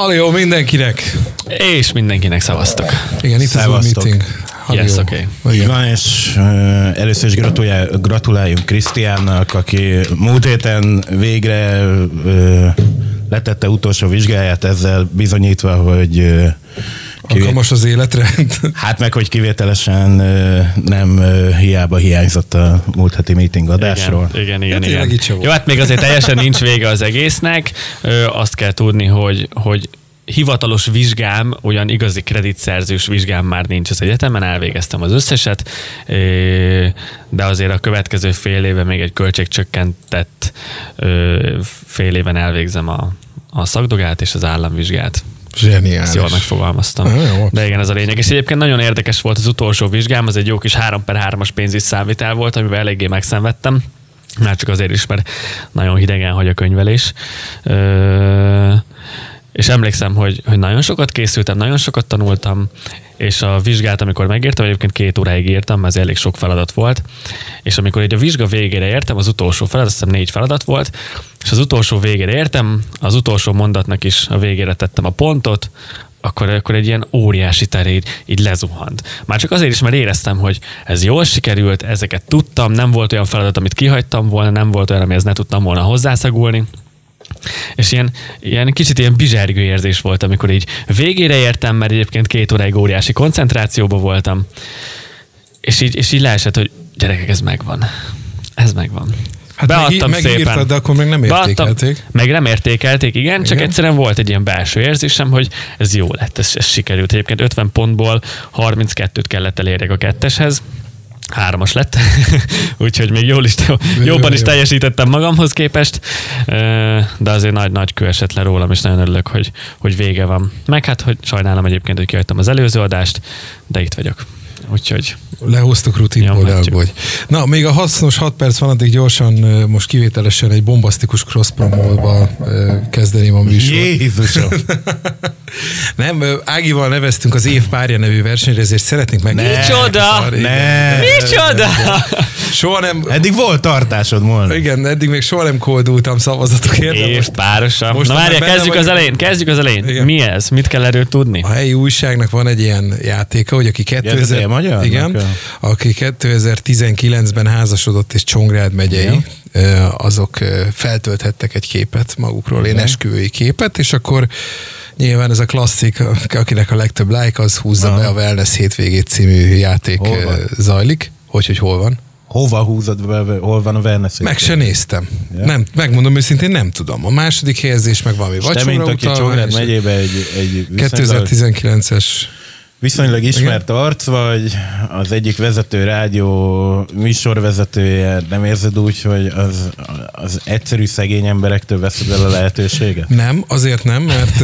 Halló, mindenkinek! És mindenkinek szavaztok. Igen, itt az új meeting. Halló. Yes, oké. Így Igen. van, és uh, először is gratulál, gratuláljunk Krisztiánnak, aki múlt héten végre uh, letette utolsó vizsgáját, ezzel bizonyítva, hogy uh, Alkalmas az életre. Hát meg, hogy kivételesen nem hiába hiányzott a múlt heti meeting adásról. Igen, igen, igen. Hát igen. volt. Jó, hát még azért teljesen nincs vége az egésznek. Azt kell tudni, hogy, hogy hivatalos vizsgám, olyan igazi kreditszerzős vizsgám már nincs az egyetemen, elvégeztem az összeset, de azért a következő fél éve még egy költségcsökkentett fél éven elvégzem a, a szakdogát és az államvizsgát. Zseniális. Ezt jól megfogalmaztam. Jó. De igen, ez a lényeg. És egyébként nagyon érdekes volt az utolsó vizsgám, az egy jó kis 3 per 3-as pénzügyi számvitel volt, amivel eléggé megszenvedtem. Már csak azért is, mert nagyon hidegen hagy a könyvelés. Ö, és emlékszem, hogy, hogy nagyon sokat készültem, nagyon sokat tanultam, és a vizsgát, amikor megértem, egyébként két óráig írtam, ez elég sok feladat volt, és amikor egy a vizsga végére értem, az utolsó feladat, azt hiszem négy feladat volt, és az utolsó végére értem, az utolsó mondatnak is a végére tettem a pontot, akkor, akkor egy ilyen óriási teré így, így lezuhant. Már csak azért is, mert éreztem, hogy ez jól sikerült, ezeket tudtam, nem volt olyan feladat, amit kihagytam volna, nem volt olyan, amihez ne tudtam volna hozzászagulni. És ilyen, ilyen kicsit ilyen bizsergő érzés volt, amikor így végére értem, mert egyébként két óráig óriási koncentrációban voltam, és így, és így leesett, hogy gyerekek, ez megvan. Ez megvan. Hát Beadtam meg, megírtad, szépen. de akkor meg nem Beadtam, értékelték. meg nem értékelték, igen, csak Igen. egyszerűen volt egy ilyen belső érzésem, hogy ez jó lett, ez, ez sikerült. Egyébként 50 pontból 32-t kellett elérjek a ketteshez, hármas lett, úgyhogy még jól is, jobban is teljesítettem magamhoz képest, de azért nagy-nagy kő esett le rólam, és nagyon örülök, hogy, hogy vége van. Meg hát, hogy sajnálom egyébként, hogy kihagytam az előző adást, de itt vagyok. Úgyhogy Lehoztuk rutinból, látjuk. aggódj. Na, még a hasznos 6 perc van, addig gyorsan most kivételesen egy bombasztikus cross promolva ö, kezdeném a műsort. Jézusom! Nem, Ágival neveztünk az év párja nevű versenyre, ezért szeretnénk meg... Micsoda! Igen. Ne! Micsoda! Soha nem... Eddig volt tartásod volna. Igen, eddig még soha nem koldultam szavazatokért. Év most párosa. most Na benne kezdjük az vagyunk. elején, kezdjük az elején. Igen. Mi ez? Mit kell erről tudni? A helyi újságnak van egy ilyen játéka, hogy aki ez 2000, magyarnak, igen, ja. aki 2019-ben házasodott és Csongrád megyei, ö, azok feltölthettek egy képet magukról, én esküvői képet, és akkor nyilván ez a klasszik, akinek a legtöbb like, az húzza Aha. be a Wellness hétvégét című játék zajlik. Hogy, hogy hol van? Hova húzod be, hol van a wellness? Meg se néztem. Ja. Nem, megmondom őszintén, nem tudom. A második helyezés meg valami És te, vacsora mint aki Csongrád megyébe egy, egy viszonylag, 2019-es viszonylag ismert arc vagy, az egyik vezető rádió műsorvezetője, nem érzed úgy, hogy az, az egyszerű szegény emberektől veszed el a lehetőséget? Nem, azért nem, mert,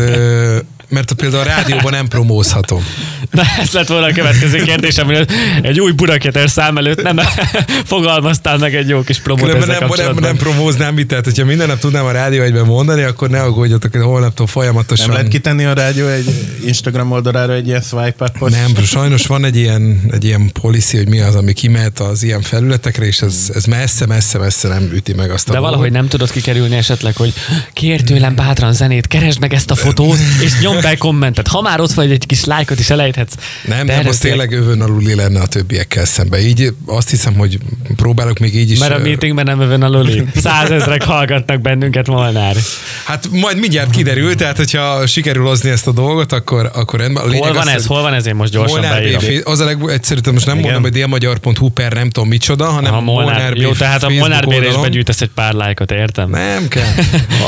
mert a például a rádióban nem promózhatom. Na, ez lett volna a következő kérdésem, hogy egy új Budaketer szám előtt nem fogalmaztál meg egy jó kis promót ezzel nem, nem, kapcsolatban. nem promóznám mit, tehát hogyha minden nap tudnám a rádió egyben mondani, akkor ne aggódjatok, hogy holnaptól folyamatosan... Nem lehet kitenni a rádió egy Instagram oldalára egy ilyen swipe up Nem, sajnos van egy ilyen, egy ilyen policy, hogy mi az, ami kimehet az ilyen felületekre, és ez, ez messze, messze, messze nem üti meg azt a De valahogy nem tudod kikerülni esetleg, hogy kér tőlem bátran zenét, keresd meg ezt a fotót, és nyomd be kommentet. Ha már ott vagy, egy kis lájkot is elejthetsz. Nem, nem, az tényleg- övön aluli lenne a többiekkel szemben. Így azt hiszem, hogy próbálok még így is... Mert a meetingben nem övön a Loli. Százezrek hallgatnak bennünket Molnár. Hát majd mindjárt kiderül, tehát hogyha sikerül hozni ezt a dolgot, akkor, akkor rendben. A Hol van az, ez? Hol van ez? Én most gyorsan Molnár beírom. Fe- Az a legegyszerűbb, most nem Igen. mondom, hogy délmagyar.hu per nem tudom micsoda, hanem A Molnár, B. jó, tehát a Molnár bére is begyűjtesz egy pár lájkot, értem? Nem kell.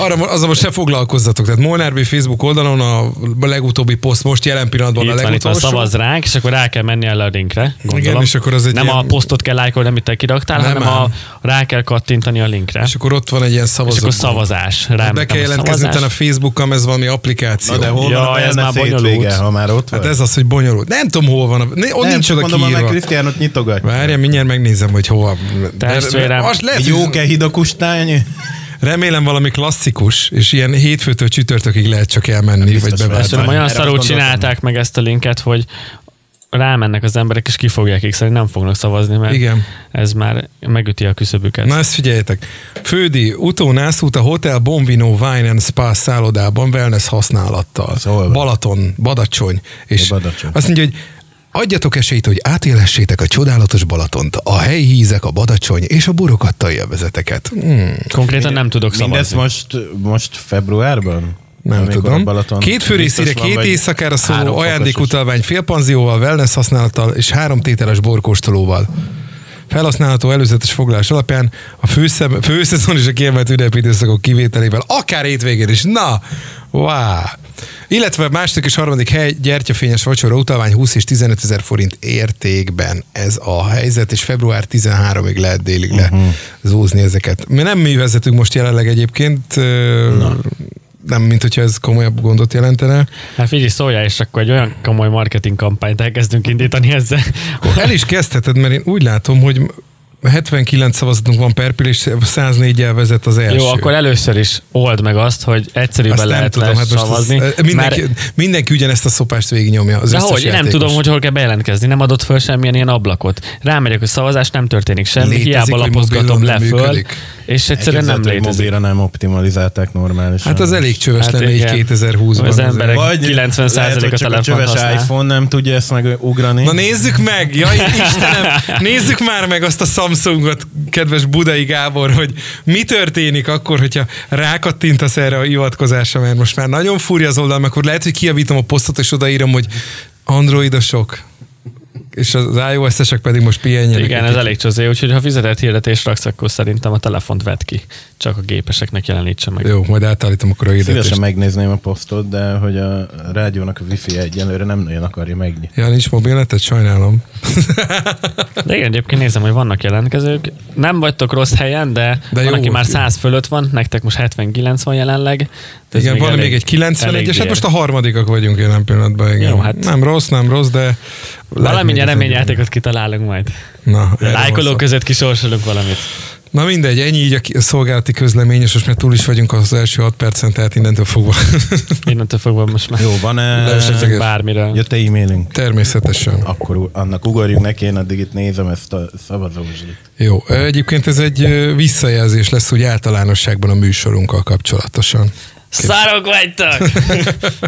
Arra, azzal most se foglalkozzatok. Tehát Molnár B. Facebook oldalon a legutóbbi poszt most jelen pillanatban Itt a van, itt van, legutolsó. szavaz ránk, és akkor rá kell menni a linkre. Gondolom. Igen, és akkor az egy Nem ilyen- a posztot kell lájkolni, amit te kiraktál, Nem, hanem nem. a, rá kell kattintani a linkre. És akkor ott van egy ilyen És szavazó. akkor szavazás. Be Rámentem kell a jelentkezni a Facebookon, ez valami applikáció. Na de hol Ja, van a ez már bonyolult. ha már ott vagy? Hát ez az, hogy bonyolult. Nem tudom, hol van. A... Ne, ott nem, nincs oda mondom, hogy kiírva. Krisztiánot nyitogat. Várjál, mindjárt megnézem, hogy hova. Testvérem, hogy- jóke hidakustány. Remélem valami klasszikus, és ilyen hétfőtől csütörtökig lehet csak elmenni, vagy biztos beváltani. Ezt tudom, olyan szarul csinálták meg ezt a linket, hogy rámennek az emberek, és ki fogják x nem fognak szavazni, mert Igen. ez már megüti a küszöbüket. Na ezt figyeljetek. Fődi, utónászút a Hotel Bombino Wine and Spa szállodában wellness használattal. Szóval. Balaton, Badacsony. És Badacsony. azt mondja, hogy Adjatok esélyt, hogy átélhessétek a csodálatos Balatont, a helyi hízek, a Badacsony és a burokattai élvezeteket. Hmm, Konkrétan nem tudok szavazni. Mindez most, most februárban? nem Amikor tudom. Balaton Két főrészére, két vagy éjszakára szóló ajándékutalvány félpanzióval, wellness használattal és három tételes borkóstolóval. Felhasználható előzetes foglalás alapján a főszem, főszezon és a kiemelt ünnepi időszakok kivételével, akár hétvégén is. Na, wow! Illetve második és harmadik hely gyertyafényes vacsora utalvány 20 és 15 ezer forint értékben ez a helyzet, és február 13-ig lehet délig le zúzni ezeket. Mi nem mi vezetünk most jelenleg egyébként, Na. nem, mint hogyha ez komolyabb gondot jelentene. Hát figyelj, szóljál, és akkor egy olyan komoly marketing kampányt elkezdünk indítani ezzel. El is kezdheted, mert én úgy látom, hogy 79 szavazatunk van per pill, és 104-jel vezet az első. Jó, akkor először is old meg azt, hogy egyszerűbben Azt lehet tudom, hát szavazni. az, mindenki, mert, mindenki ugyanezt a szopást végignyomja. Az de hogy, nem tudom, hogy hol kell bejelentkezni, nem adott föl semmilyen ilyen ablakot. Rámegyek, hogy szavazás, nem történik semmi, Létezik, hiába lapozgatom le föl, működik. És egyszerűen nem létezik. mobilra nem optimalizálták normálisan. Hát az elég csöves Hát lenne így igen. 2020-ban. Az emberek- Vagy 90% lehet, hogy a csak a telefont csöves használ. iPhone nem tudja ezt megugrani. Na nézzük meg! Jaj, Istenem! Nézzük már meg azt a Samsungot, kedves Budai Gábor, hogy mi történik akkor, hogyha rákattintasz erre a hivatkozásra, mert most már nagyon furja az oldal, akkor lehet, hogy kiavítom a posztot, és odaírom, hogy androidosok, és az iOS-esek pedig most pihenjenek. Igen, ez elég csodé, úgyhogy ha fizetett hirdetést raksz, akkor szerintem a telefont vedd ki. Csak a gépeseknek jelenítse meg. Jó, majd átállítom akkor a hirdetést. Szívesen megnézném a posztot, de hogy a rádiónak a wifi egyelőre nem nagyon akarja megnyitni. Ja, nincs mobilnetet, sajnálom. De igen, egyébként nézem, hogy vannak jelentkezők. Nem vagytok rossz helyen, de, De de jó van, aki már volt. 100 fölött van, nektek most 79 van jelenleg. De igen, van még egy elég 91-es, hát most a harmadikak vagyunk jelen pillanatban, igen. Jó, hát- Nem rossz, nem rossz, de... Valami nyereményjátékot kitalálunk majd. Na, van szó. között kisorsolunk valamit. Na mindegy, ennyi így a szolgálati közlemény, és most már túl is vagyunk az első 6 percen, tehát innentől fogva. Innentől fogva most már Jó, van-e... leeshetünk bármire. Jött-e e-mailünk? Természetesen. Akkor annak ugorjunk neki, én addig itt nézem ezt a szavazózslit. Jó, egyébként ez egy visszajelzés lesz úgy általánosságban a műsorunkkal kapcsolatosan. Szarok vagytok!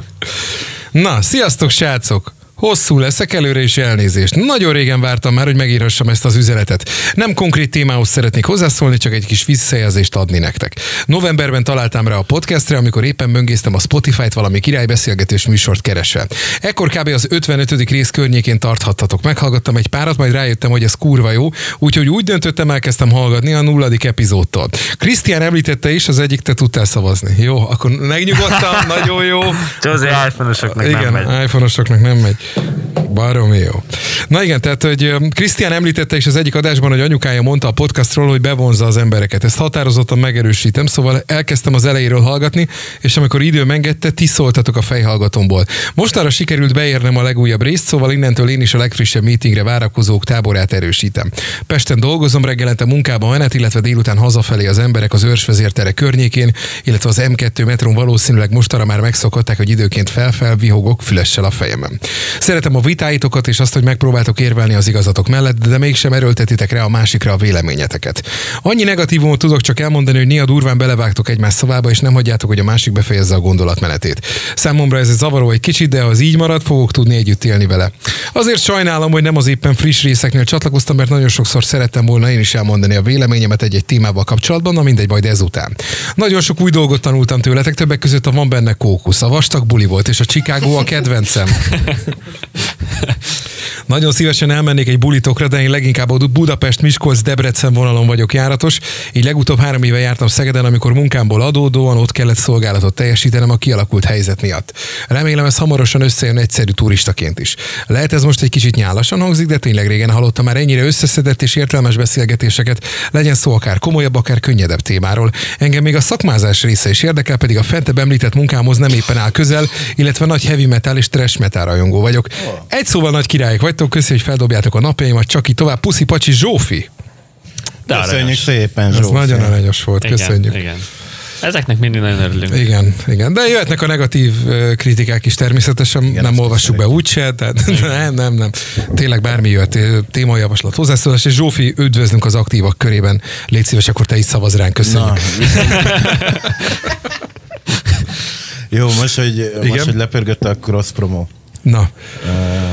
Na, sziasztok srácok! Hosszú leszek előre is elnézést. Nagyon régen vártam már, hogy megírhassam ezt az üzenetet. Nem konkrét témához szeretnék hozzászólni, csak egy kis visszajelzést adni nektek. Novemberben találtam rá a podcastre, amikor éppen böngésztem a Spotify-t valami királybeszélgetős műsort keresve. Ekkor kb. az 55. rész környékén tarthattatok. Meghallgattam egy párat, majd rájöttem, hogy ez kurva jó, úgyhogy úgy döntöttem, elkezdtem hallgatni a nulladik epizódtól. Krisztián említette is, az egyik te tudtál szavazni. Jó, akkor megnyugodtam, nagyon jó. Csózi iPhone-osoknak Igen, nem megy. iPhone-osoknak nem megy. Baromi jó. Na igen, tehát, hogy Krisztián említette is az egyik adásban, hogy anyukája mondta a podcastról, hogy bevonza az embereket. Ezt határozottan megerősítem, szóval elkezdtem az elejéről hallgatni, és amikor idő engedte, ti szóltatok a fejhallgatomból. Mostanra sikerült beérnem a legújabb részt, szóval innentől én is a legfrissebb meetingre várakozók táborát erősítem. Pesten dolgozom, reggelente munkába menet, illetve délután hazafelé az emberek az őrsvezértere környékén, illetve az M2 metrón valószínűleg mostanra már megszokhatták, hogy időként felfel vihogok fülessel a fejemen. Szeretem a vitáitokat és azt, hogy megpróbáltok érvelni az igazatok mellett, de mégsem erőltetitek rá a másikra a véleményeteket. Annyi negatívumot tudok csak elmondani, hogy néha durván belevágtok egymás szavába, és nem hagyjátok, hogy a másik befejezze a gondolatmenetét. Számomra ez egy zavaró egy kicsit, de ha az így marad, fogok tudni együtt élni vele. Azért sajnálom, hogy nem az éppen friss részeknél csatlakoztam, mert nagyon sokszor szerettem volna én is elmondani a véleményemet egy-egy témával kapcsolatban, na mindegy, majd ezután. Nagyon sok új dolgot tanultam tőletek, többek között a van benne kókusz, a vastag buli volt, és a Chicago a kedvencem. Nagyon szívesen elmennék egy bulitokra, de én leginkább a Budapest, Miskolc, Debrecen vonalon vagyok járatos. Így legutóbb három éve jártam Szegeden, amikor munkámból adódóan ott kellett szolgálatot teljesítenem a kialakult helyzet miatt. Remélem ez hamarosan összejön egyszerű turistaként is. Lehet ez most egy kicsit nyálasan hangzik, de tényleg régen hallottam már ennyire összeszedett és értelmes beszélgetéseket, legyen szó akár komolyabb, akár könnyedebb témáról. Engem még a szakmázás része is érdekel, pedig a fentebb említett munkámhoz nem éppen áll közel, illetve nagy heavy metal és trash metal rajongó vagyok. Egy szóval nagy királyok vagytok, köszi, hogy feldobjátok a napjaimat, csak így tovább. Puszi Pacsi Zsófi! De Köszönjük aranyos. szépen, Ez Zsófi. nagyon aranyos volt, Igen, köszönjük. Igen. Ezeknek mindig nagyon örülünk. Igen, igen. De jöhetnek a negatív kritikák is természetesen, igen, nem olvassuk be úgyse, tehát nem, nem, nem. Tényleg bármi jöhet, témajavaslat, hozzászólás, és Zsófi, üdvözlünk az aktívak körében. Légy szíves, akkor te is szavaz ránk, köszönjük. Na, Jó, most, hogy, most, hogy lepörgött a cross promo. Na.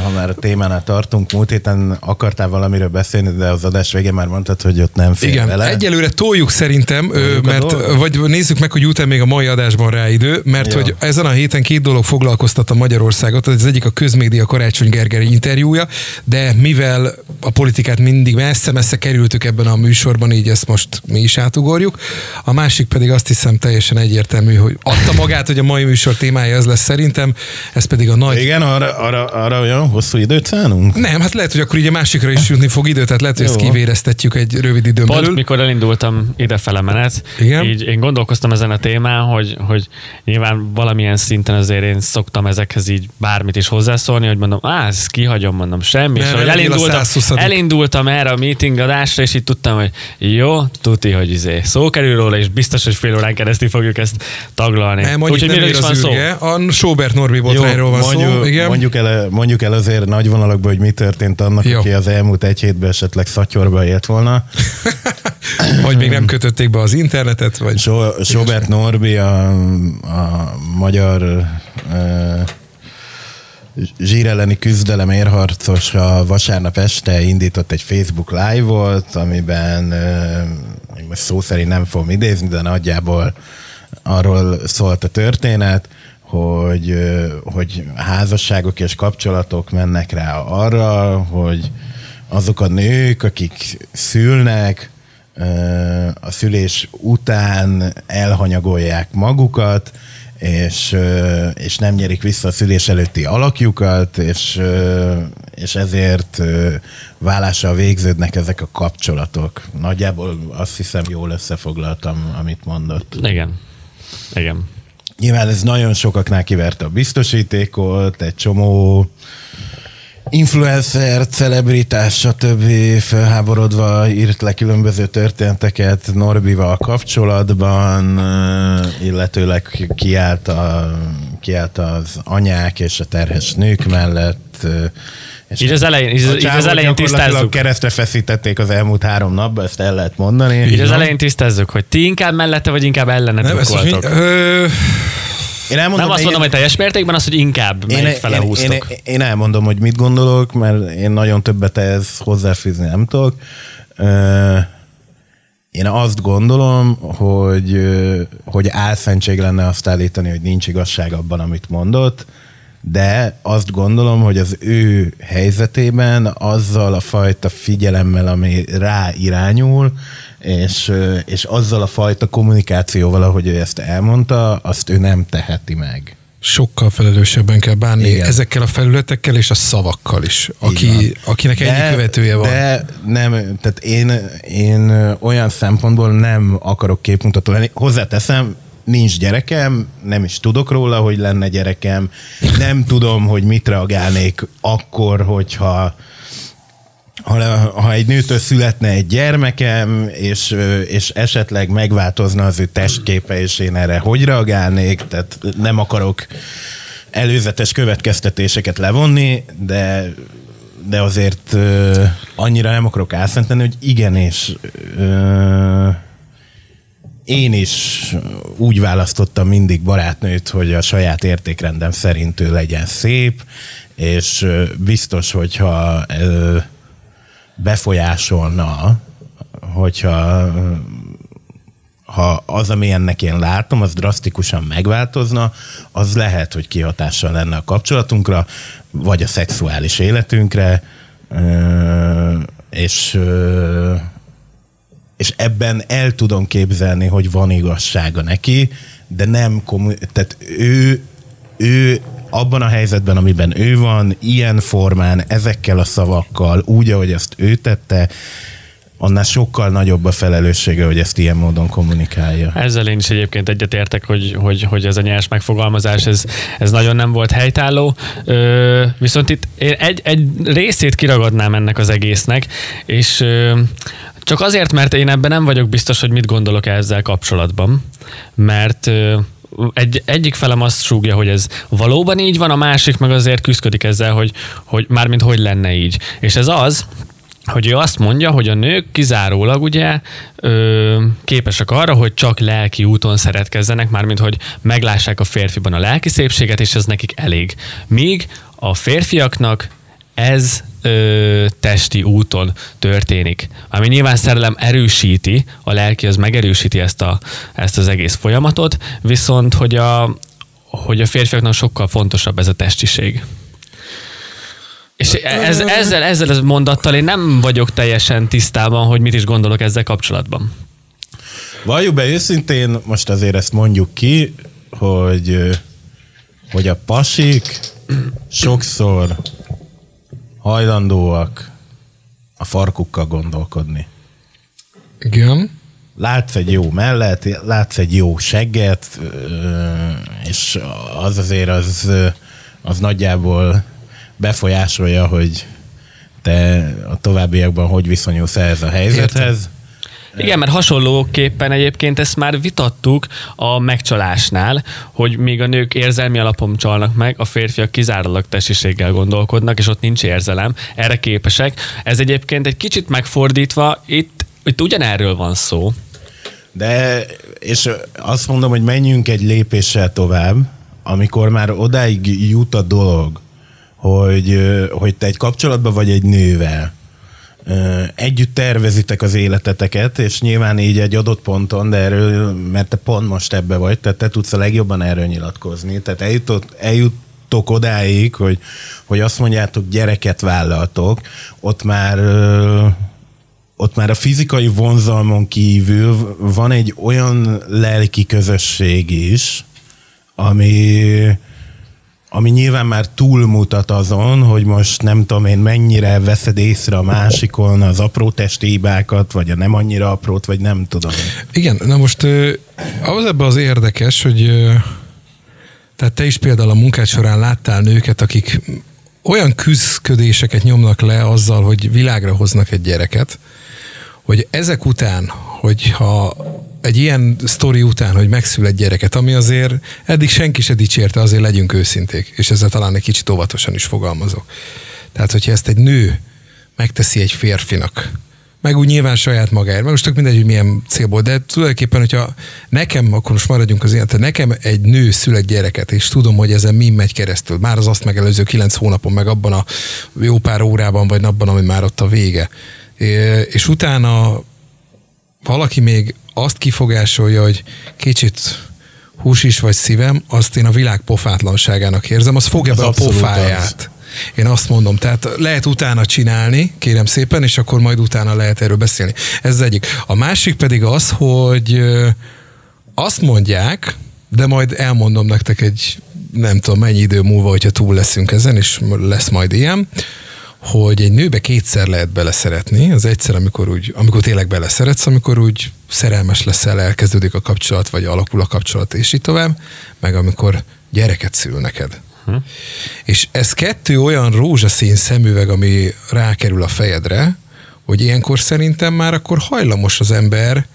Ha már a témánál tartunk, múlt héten akartál valamiről beszélni, de az adás végén már mondtad, hogy ott nem fél Igen, vele. egyelőre toljuk szerintem, toljuk mert vagy nézzük meg, hogy jut még a mai adásban rá idő, mert Jó. hogy ezen a héten két dolog foglalkoztat a Magyarországot, az egyik a közmédia Karácsony Gergely interjúja, de mivel a politikát mindig messze-messze kerültük ebben a műsorban, így ezt most mi is átugorjuk. A másik pedig azt hiszem teljesen egyértelmű, hogy adta magát, hogy a mai műsor témája az lesz szerintem, ez pedig a nagy... Igen, arra, arra, arra olyan hosszú időt szánunk? Nem, hát lehet, hogy akkor így a másikra is jutni fog idő, tehát lehet, hogy ezt kivéreztetjük egy rövid időn Pont, belül. mikor elindultam idefele menet, Igen? így én gondolkoztam ezen a témán, hogy, hogy nyilván valamilyen szinten azért én szoktam ezekhez így bármit is hozzászólni, hogy mondom, á, ezt kihagyom, mondom, semmi. és hogy elindultam, elindultam erre a meeting adásra, és így tudtam, hogy jó, tuti, hogy izé. Szó kerül róla, és biztos, hogy fél órán keresztül fogjuk ezt taglalni. Nem, mondjuk Úgyhogy miről is van szó? A Sobert Norbi botrányról van mondjuk, szó. Igen? Mondjuk el, mondjuk el azért nagy vonalakban, hogy mi történt annak, Jó. aki az elmúlt egy hétben esetleg szatyorba élt volna. vagy még nem kötötték be az internetet, vagy... So, Sobert Norbi, a, a magyar uh, zsírelleni küzdelem érharcos a vasárnap este indított egy Facebook live-ot, amiben uh, most szó szerint nem fogom idézni, de nagyjából arról szólt a történet, hogy, hogy házasságok és kapcsolatok mennek rá arra, hogy azok a nők, akik szülnek, a szülés után elhanyagolják magukat, és, és nem nyerik vissza a szülés előtti alakjukat, és, és ezért vállással végződnek ezek a kapcsolatok. Nagyjából azt hiszem jól összefoglaltam, amit mondott. Igen. Igen. Nyilván ez nagyon sokaknál kiverte a biztosítékot, egy csomó influencer, celebritás, stb. felháborodva írt le különböző történeteket Norbival kapcsolatban, illetőleg kiállt, a, kiállt az anyák és a terhes nők mellett. És így az elején, így, így az elején tisztázzuk. keresztre feszítették az elmúlt három napban, ezt el lehet mondani. Így az elején tisztázzuk, hogy ti inkább mellette, vagy inkább ellene Nem, voltok. Én elmondom, nem azt mondom, én... hogy teljes mértékben, az, hogy inkább én, melyik fele én, húztok. Én, én, elmondom, hogy mit gondolok, mert én nagyon többet ehhez hozzáfűzni nem tudok. Én azt gondolom, hogy, hogy álszentség lenne azt állítani, hogy nincs igazság abban, amit mondott, de azt gondolom, hogy az ő helyzetében azzal a fajta figyelemmel, ami rá irányul, és, és azzal a fajta kommunikációval, ahogy ő ezt elmondta, azt ő nem teheti meg. Sokkal felelősebben kell bánni Igen. ezekkel a felületekkel és a szavakkal is, aki, akinek de, ennyi követője van. De nem, tehát én, én olyan szempontból nem akarok képmutató lenni. Hozzáteszem, nincs gyerekem, nem is tudok róla, hogy lenne gyerekem, nem tudom, hogy mit reagálnék akkor, hogyha ha, ha egy nőtől születne egy gyermekem, és, és esetleg megváltozna az ő testképe, és én erre hogy reagálnék, tehát nem akarok előzetes következtetéseket levonni, de de azért annyira nem akarok álszenteni, hogy igenis uh, én is úgy választottam mindig barátnőt, hogy a saját értékrendem szerint ő legyen szép, és biztos, hogyha befolyásolna, hogyha ha az, amilyennek én látom, az drasztikusan megváltozna, az lehet, hogy kihatással lenne a kapcsolatunkra, vagy a szexuális életünkre, és, és ebben el tudom képzelni, hogy van igazsága neki, de nem kommu- tehát ő, ő abban a helyzetben, amiben ő van, ilyen formán, ezekkel a szavakkal, úgy, ahogy ezt ő tette, annál sokkal nagyobb a felelőssége, hogy ezt ilyen módon kommunikálja. Ezzel én is egyébként egyetértek, hogy, hogy, hogy ez a nyers megfogalmazás, ez, ez nagyon nem volt helytálló. Ö, viszont itt én egy, egy részét kiragadnám ennek az egésznek, és ö, Csak azért, mert én ebben nem vagyok biztos, hogy mit gondolok ezzel kapcsolatban, mert egy, egyik felem azt súgja, hogy ez valóban így van, a másik meg azért küzdik ezzel, hogy, hogy mármint hogy lenne így. És ez az, hogy ő azt mondja, hogy a nők kizárólag ugye ö, képesek arra, hogy csak lelki úton szeretkezzenek, mármint hogy meglássák a férfiban a lelki szépséget, és ez nekik elég. Míg a férfiaknak ez ö, testi úton történik. Ami nyilván szerelem erősíti, a lelki az megerősíti ezt, a, ezt az egész folyamatot, viszont hogy a, hogy a férfiaknak sokkal fontosabb ez a testiség. És ez, ezzel, ezzel az mondattal én nem vagyok teljesen tisztában, hogy mit is gondolok ezzel kapcsolatban. Valljuk be őszintén, most azért ezt mondjuk ki, hogy, hogy a pasik sokszor hajlandóak a farkukkal gondolkodni. Igen. Látsz egy jó mellet, látsz egy jó segget, és az azért az, az nagyjából befolyásolja, hogy te a továbbiakban hogy viszonyulsz ehhez a helyzethez. Értem. Igen, mert hasonlóképpen egyébként ezt már vitattuk a megcsalásnál, hogy még a nők érzelmi alapon csalnak meg, a férfiak kizárólag testiséggel gondolkodnak, és ott nincs érzelem, erre képesek. Ez egyébként egy kicsit megfordítva, itt, itt ugyanerről van szó. De, és azt mondom, hogy menjünk egy lépéssel tovább, amikor már odáig jut a dolog, hogy, hogy te egy kapcsolatban vagy egy nővel, együtt tervezitek az életeteket, és nyilván így egy adott ponton, de erről, mert te pont most ebbe vagy, tehát te tudsz a legjobban erről nyilatkozni. Tehát eljutott, eljuttok odáig, hogy, hogy azt mondjátok, gyereket vállaltok, ott már ott már a fizikai vonzalmon kívül van egy olyan lelki közösség is, ami, ami nyilván már túlmutat azon, hogy most nem tudom én mennyire veszed észre a másikon az apró testéibákat, vagy a nem annyira aprót, vagy nem tudom. Igen, na most az ebben az érdekes, hogy tehát te is például a munkád során láttál nőket, akik olyan küzdködéseket nyomnak le azzal, hogy világra hoznak egy gyereket, hogy ezek után, hogyha egy ilyen sztori után, hogy megszület gyereket, ami azért eddig senki se dicsérte, azért legyünk őszinték, és ezzel talán egy kicsit óvatosan is fogalmazok. Tehát, hogyha ezt egy nő megteszi egy férfinak, meg úgy nyilván saját magáért, meg most tök mindegy, hogy milyen célból, de tulajdonképpen, hogyha nekem, akkor most maradjunk az ilyen, nekem egy nő szület gyereket, és tudom, hogy ezen mi megy keresztül, már az azt megelőző kilenc hónapon, meg abban a jó pár órában, vagy napban, ami már ott a vége. És utána valaki még azt kifogásolja, hogy kicsit hús is vagy szívem, azt én a világ pofátlanságának érzem, az fogja az be a pofáját. Az. Én azt mondom, tehát lehet utána csinálni, kérem szépen, és akkor majd utána lehet erről beszélni. Ez az egyik. A másik pedig az, hogy azt mondják, de majd elmondom nektek egy nem tudom mennyi idő múlva, hogyha túl leszünk ezen, és lesz majd ilyen, hogy egy nőbe kétszer lehet beleszeretni. Az egyszer, amikor, úgy, amikor tényleg beleszeretsz, amikor úgy szerelmes leszel, elkezdődik a kapcsolat, vagy alakul a kapcsolat, és így tovább, meg amikor gyereket szül neked. Hm. És ez kettő olyan rózsaszín szemüveg, ami rákerül a fejedre, hogy ilyenkor szerintem már akkor hajlamos az ember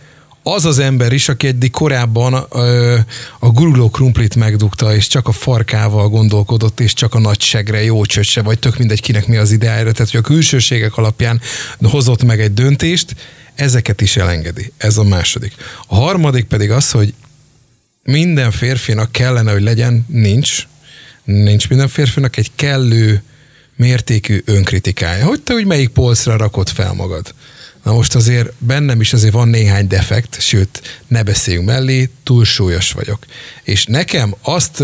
az az ember is, aki eddig korábban ö, a guruló krumplit megdugta, és csak a farkával gondolkodott, és csak a nagy segre, jó csöcse, vagy tök mindegy, kinek mi az ideára, tehát hogy a külsőségek alapján hozott meg egy döntést, ezeket is elengedi. Ez a második. A harmadik pedig az, hogy minden férfinak kellene, hogy legyen, nincs, nincs minden férfinak egy kellő mértékű önkritikája. Hogy te úgy melyik polcra rakod fel magad? Na most azért bennem is azért van néhány defekt, sőt, ne beszéljünk mellé, túlsúlyos vagyok. És nekem azt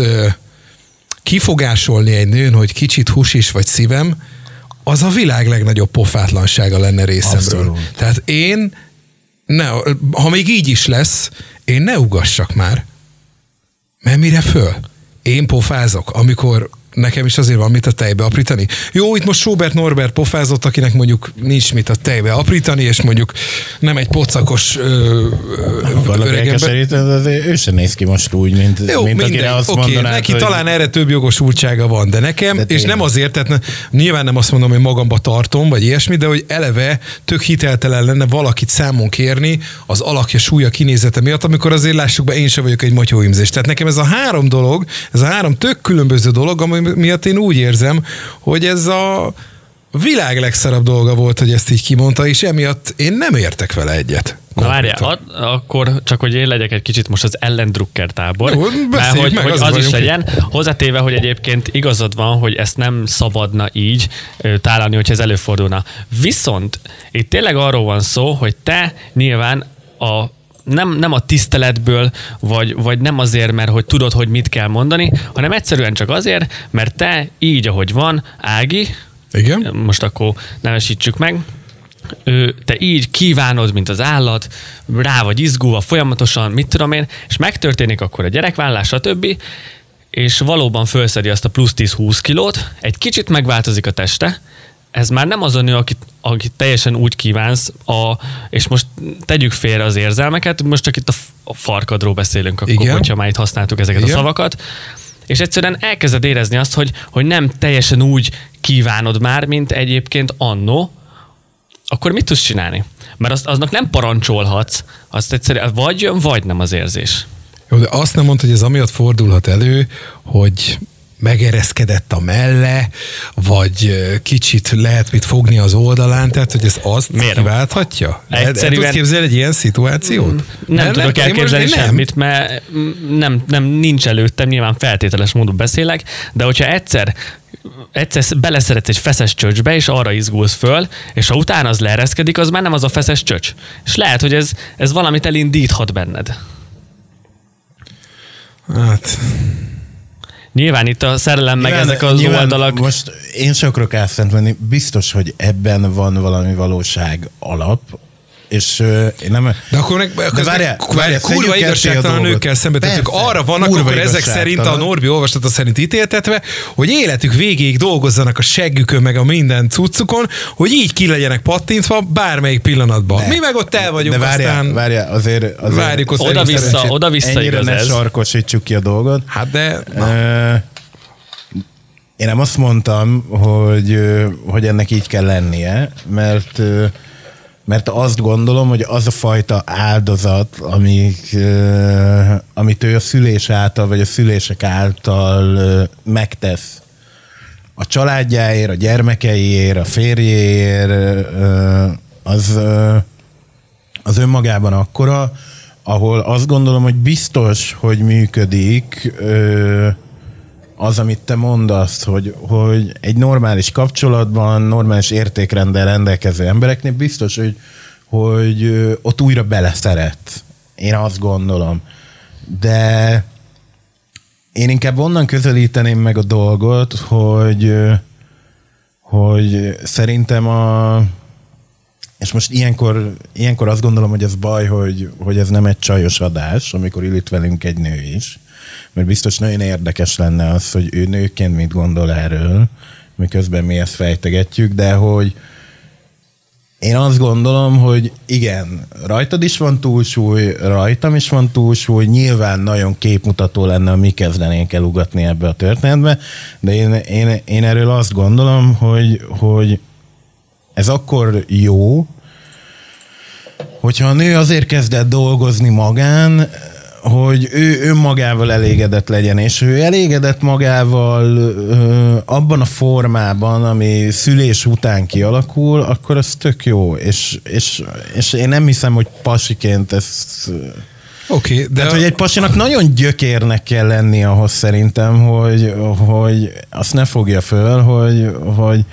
kifogásolni egy nőn, hogy kicsit hús is vagy szívem, az a világ legnagyobb pofátlansága lenne részemről. Abszolút. Tehát én, ne, ha még így is lesz, én ne ugassak már. Mert mire föl? Én pofázok, amikor nekem is azért van mit a tejbe aprítani. Jó, itt most Sobert Norbert pofázott, akinek mondjuk nincs mit a tejbe aprítani, és mondjuk nem egy pocakos ö, azért ő sem néz ki most úgy, mint, Jó, mint minden, akire azt okay, mondanád, neki hogy... talán erre több jogosultsága van, de nekem, de és nem azért, tehát ne, nyilván nem azt mondom, hogy magamba tartom, vagy ilyesmi, de hogy eleve tök hiteltelen lenne valakit számon kérni az alakja, súlya, kinézete miatt, amikor azért lássuk be, én sem vagyok egy matyóimzés. Tehát nekem ez a három dolog, ez a három tök különböző dolog, ami miatt én úgy érzem, hogy ez a világ legszarabb dolga volt, hogy ezt így kimondta, és emiatt én nem értek vele egyet. Na várjál, akkor csak, hogy én legyek egy kicsit most az ellendrukker tábor, Jó, mert hogy, meg, hogy az, az is legyen. Ki. Hozzátéve, hogy egyébként igazad van, hogy ezt nem szabadna így tálalni, hogyha ez előfordulna. Viszont itt tényleg arról van szó, hogy te nyilván a nem, nem a tiszteletből, vagy, vagy nem azért, mert hogy tudod, hogy mit kell mondani, hanem egyszerűen csak azért, mert te így, ahogy van, Ági, Igen? most akkor nevesítsük meg, te így kívánod, mint az állat, rá vagy izgulva folyamatosan, mit tudom én, és megtörténik akkor a gyerekvállás, stb., és valóban felszedi azt a plusz 10-20 kilót, egy kicsit megváltozik a teste, ez már nem az a nő, akit, akit teljesen úgy kívánsz, a, és most tegyük félre az érzelmeket, most csak itt a, a farkadról beszélünk, akkor, Igen. hogyha már itt használtuk ezeket Igen. a szavakat, és egyszerűen elkezded érezni azt, hogy, hogy nem teljesen úgy kívánod már, mint egyébként annó, akkor mit tudsz csinálni? Mert azt, aznak nem parancsolhatsz, azt egyszerűen vagy jön, vagy nem az érzés. Jó, de azt nem mondta, hogy ez amiatt fordulhat elő, hogy megereszkedett a melle, vagy kicsit lehet mit fogni az oldalán, tehát hogy ez azt Miért? kiválthatja? Egyszerűen... El, tudsz képzelni egy ilyen szituációt? Nem, nem, nem tudok elképzelni semmit, nem. mert nem, nem, nincs előttem, nyilván feltételes módon beszélek, de hogyha egyszer egyszer beleszeretsz egy feszes csöcsbe, és arra izgulsz föl, és ha utána az leereszkedik, az már nem az a feszes csöcs. És lehet, hogy ez, ez valamit elindíthat benned. Hát, Nyilván itt a szerelem meg nyilván, ezek az oldalak. Most én sem akarok elszent menni, biztos, hogy ebben van valami valóság alap, és én nem... De akkor meg, de várjál, várjál, kurva igazságtalan nőkkel szembe tettük. Arra vannak, akkor ezek szerint a Norbi olvasata szerint ítéltetve, hogy életük végéig dolgozzanak a seggükön, meg a minden cuccukon, hogy így ki legyenek pattintva bármelyik pillanatban. Ne. Mi meg ott el vagyunk, de várjál, aztán várjál, azért, azért várjuk ott oda-vissza, oda-vissza igaz ne ez. sarkosítsuk ki a dolgot. Hát de... Na. Én nem azt mondtam, hogy, hogy ennek így kell lennie, mert mert azt gondolom, hogy az a fajta áldozat, amik, amit ő a szülés által, vagy a szülések által megtesz. A családjáért, a gyermekeiért, a férjéért, az, az önmagában akkora, ahol azt gondolom, hogy biztos, hogy működik az, amit te mondasz, hogy, hogy egy normális kapcsolatban, normális értékrendel rendelkező embereknél biztos, hogy, hogy ott újra beleszeret. Én azt gondolom. De én inkább onnan közelíteném meg a dolgot, hogy, hogy szerintem a és most ilyenkor, ilyenkor azt gondolom, hogy ez baj, hogy, hogy ez nem egy csajos adás, amikor itt velünk egy nő is mert biztos nagyon érdekes lenne az, hogy ő nőként mit gondol erről, miközben mi ezt fejtegetjük, de hogy én azt gondolom, hogy igen, rajtad is van túlsúly, rajtam is van túlsúly, nyilván nagyon képmutató lenne, ha mi kezdenénk el ugatni ebbe a történetbe, de én, én, én erről azt gondolom, hogy, hogy ez akkor jó, hogyha a nő azért kezdett dolgozni magán, hogy ő önmagával elégedett legyen, és ő elégedett magával ö, abban a formában, ami szülés után kialakul, akkor az tök jó, és, és, és én nem hiszem, hogy pasiként ezt... Oké, okay, de... Tehát, a... hogy egy pasinak nagyon gyökérnek kell lenni ahhoz szerintem, hogy, hogy azt ne fogja föl, hogy, hogy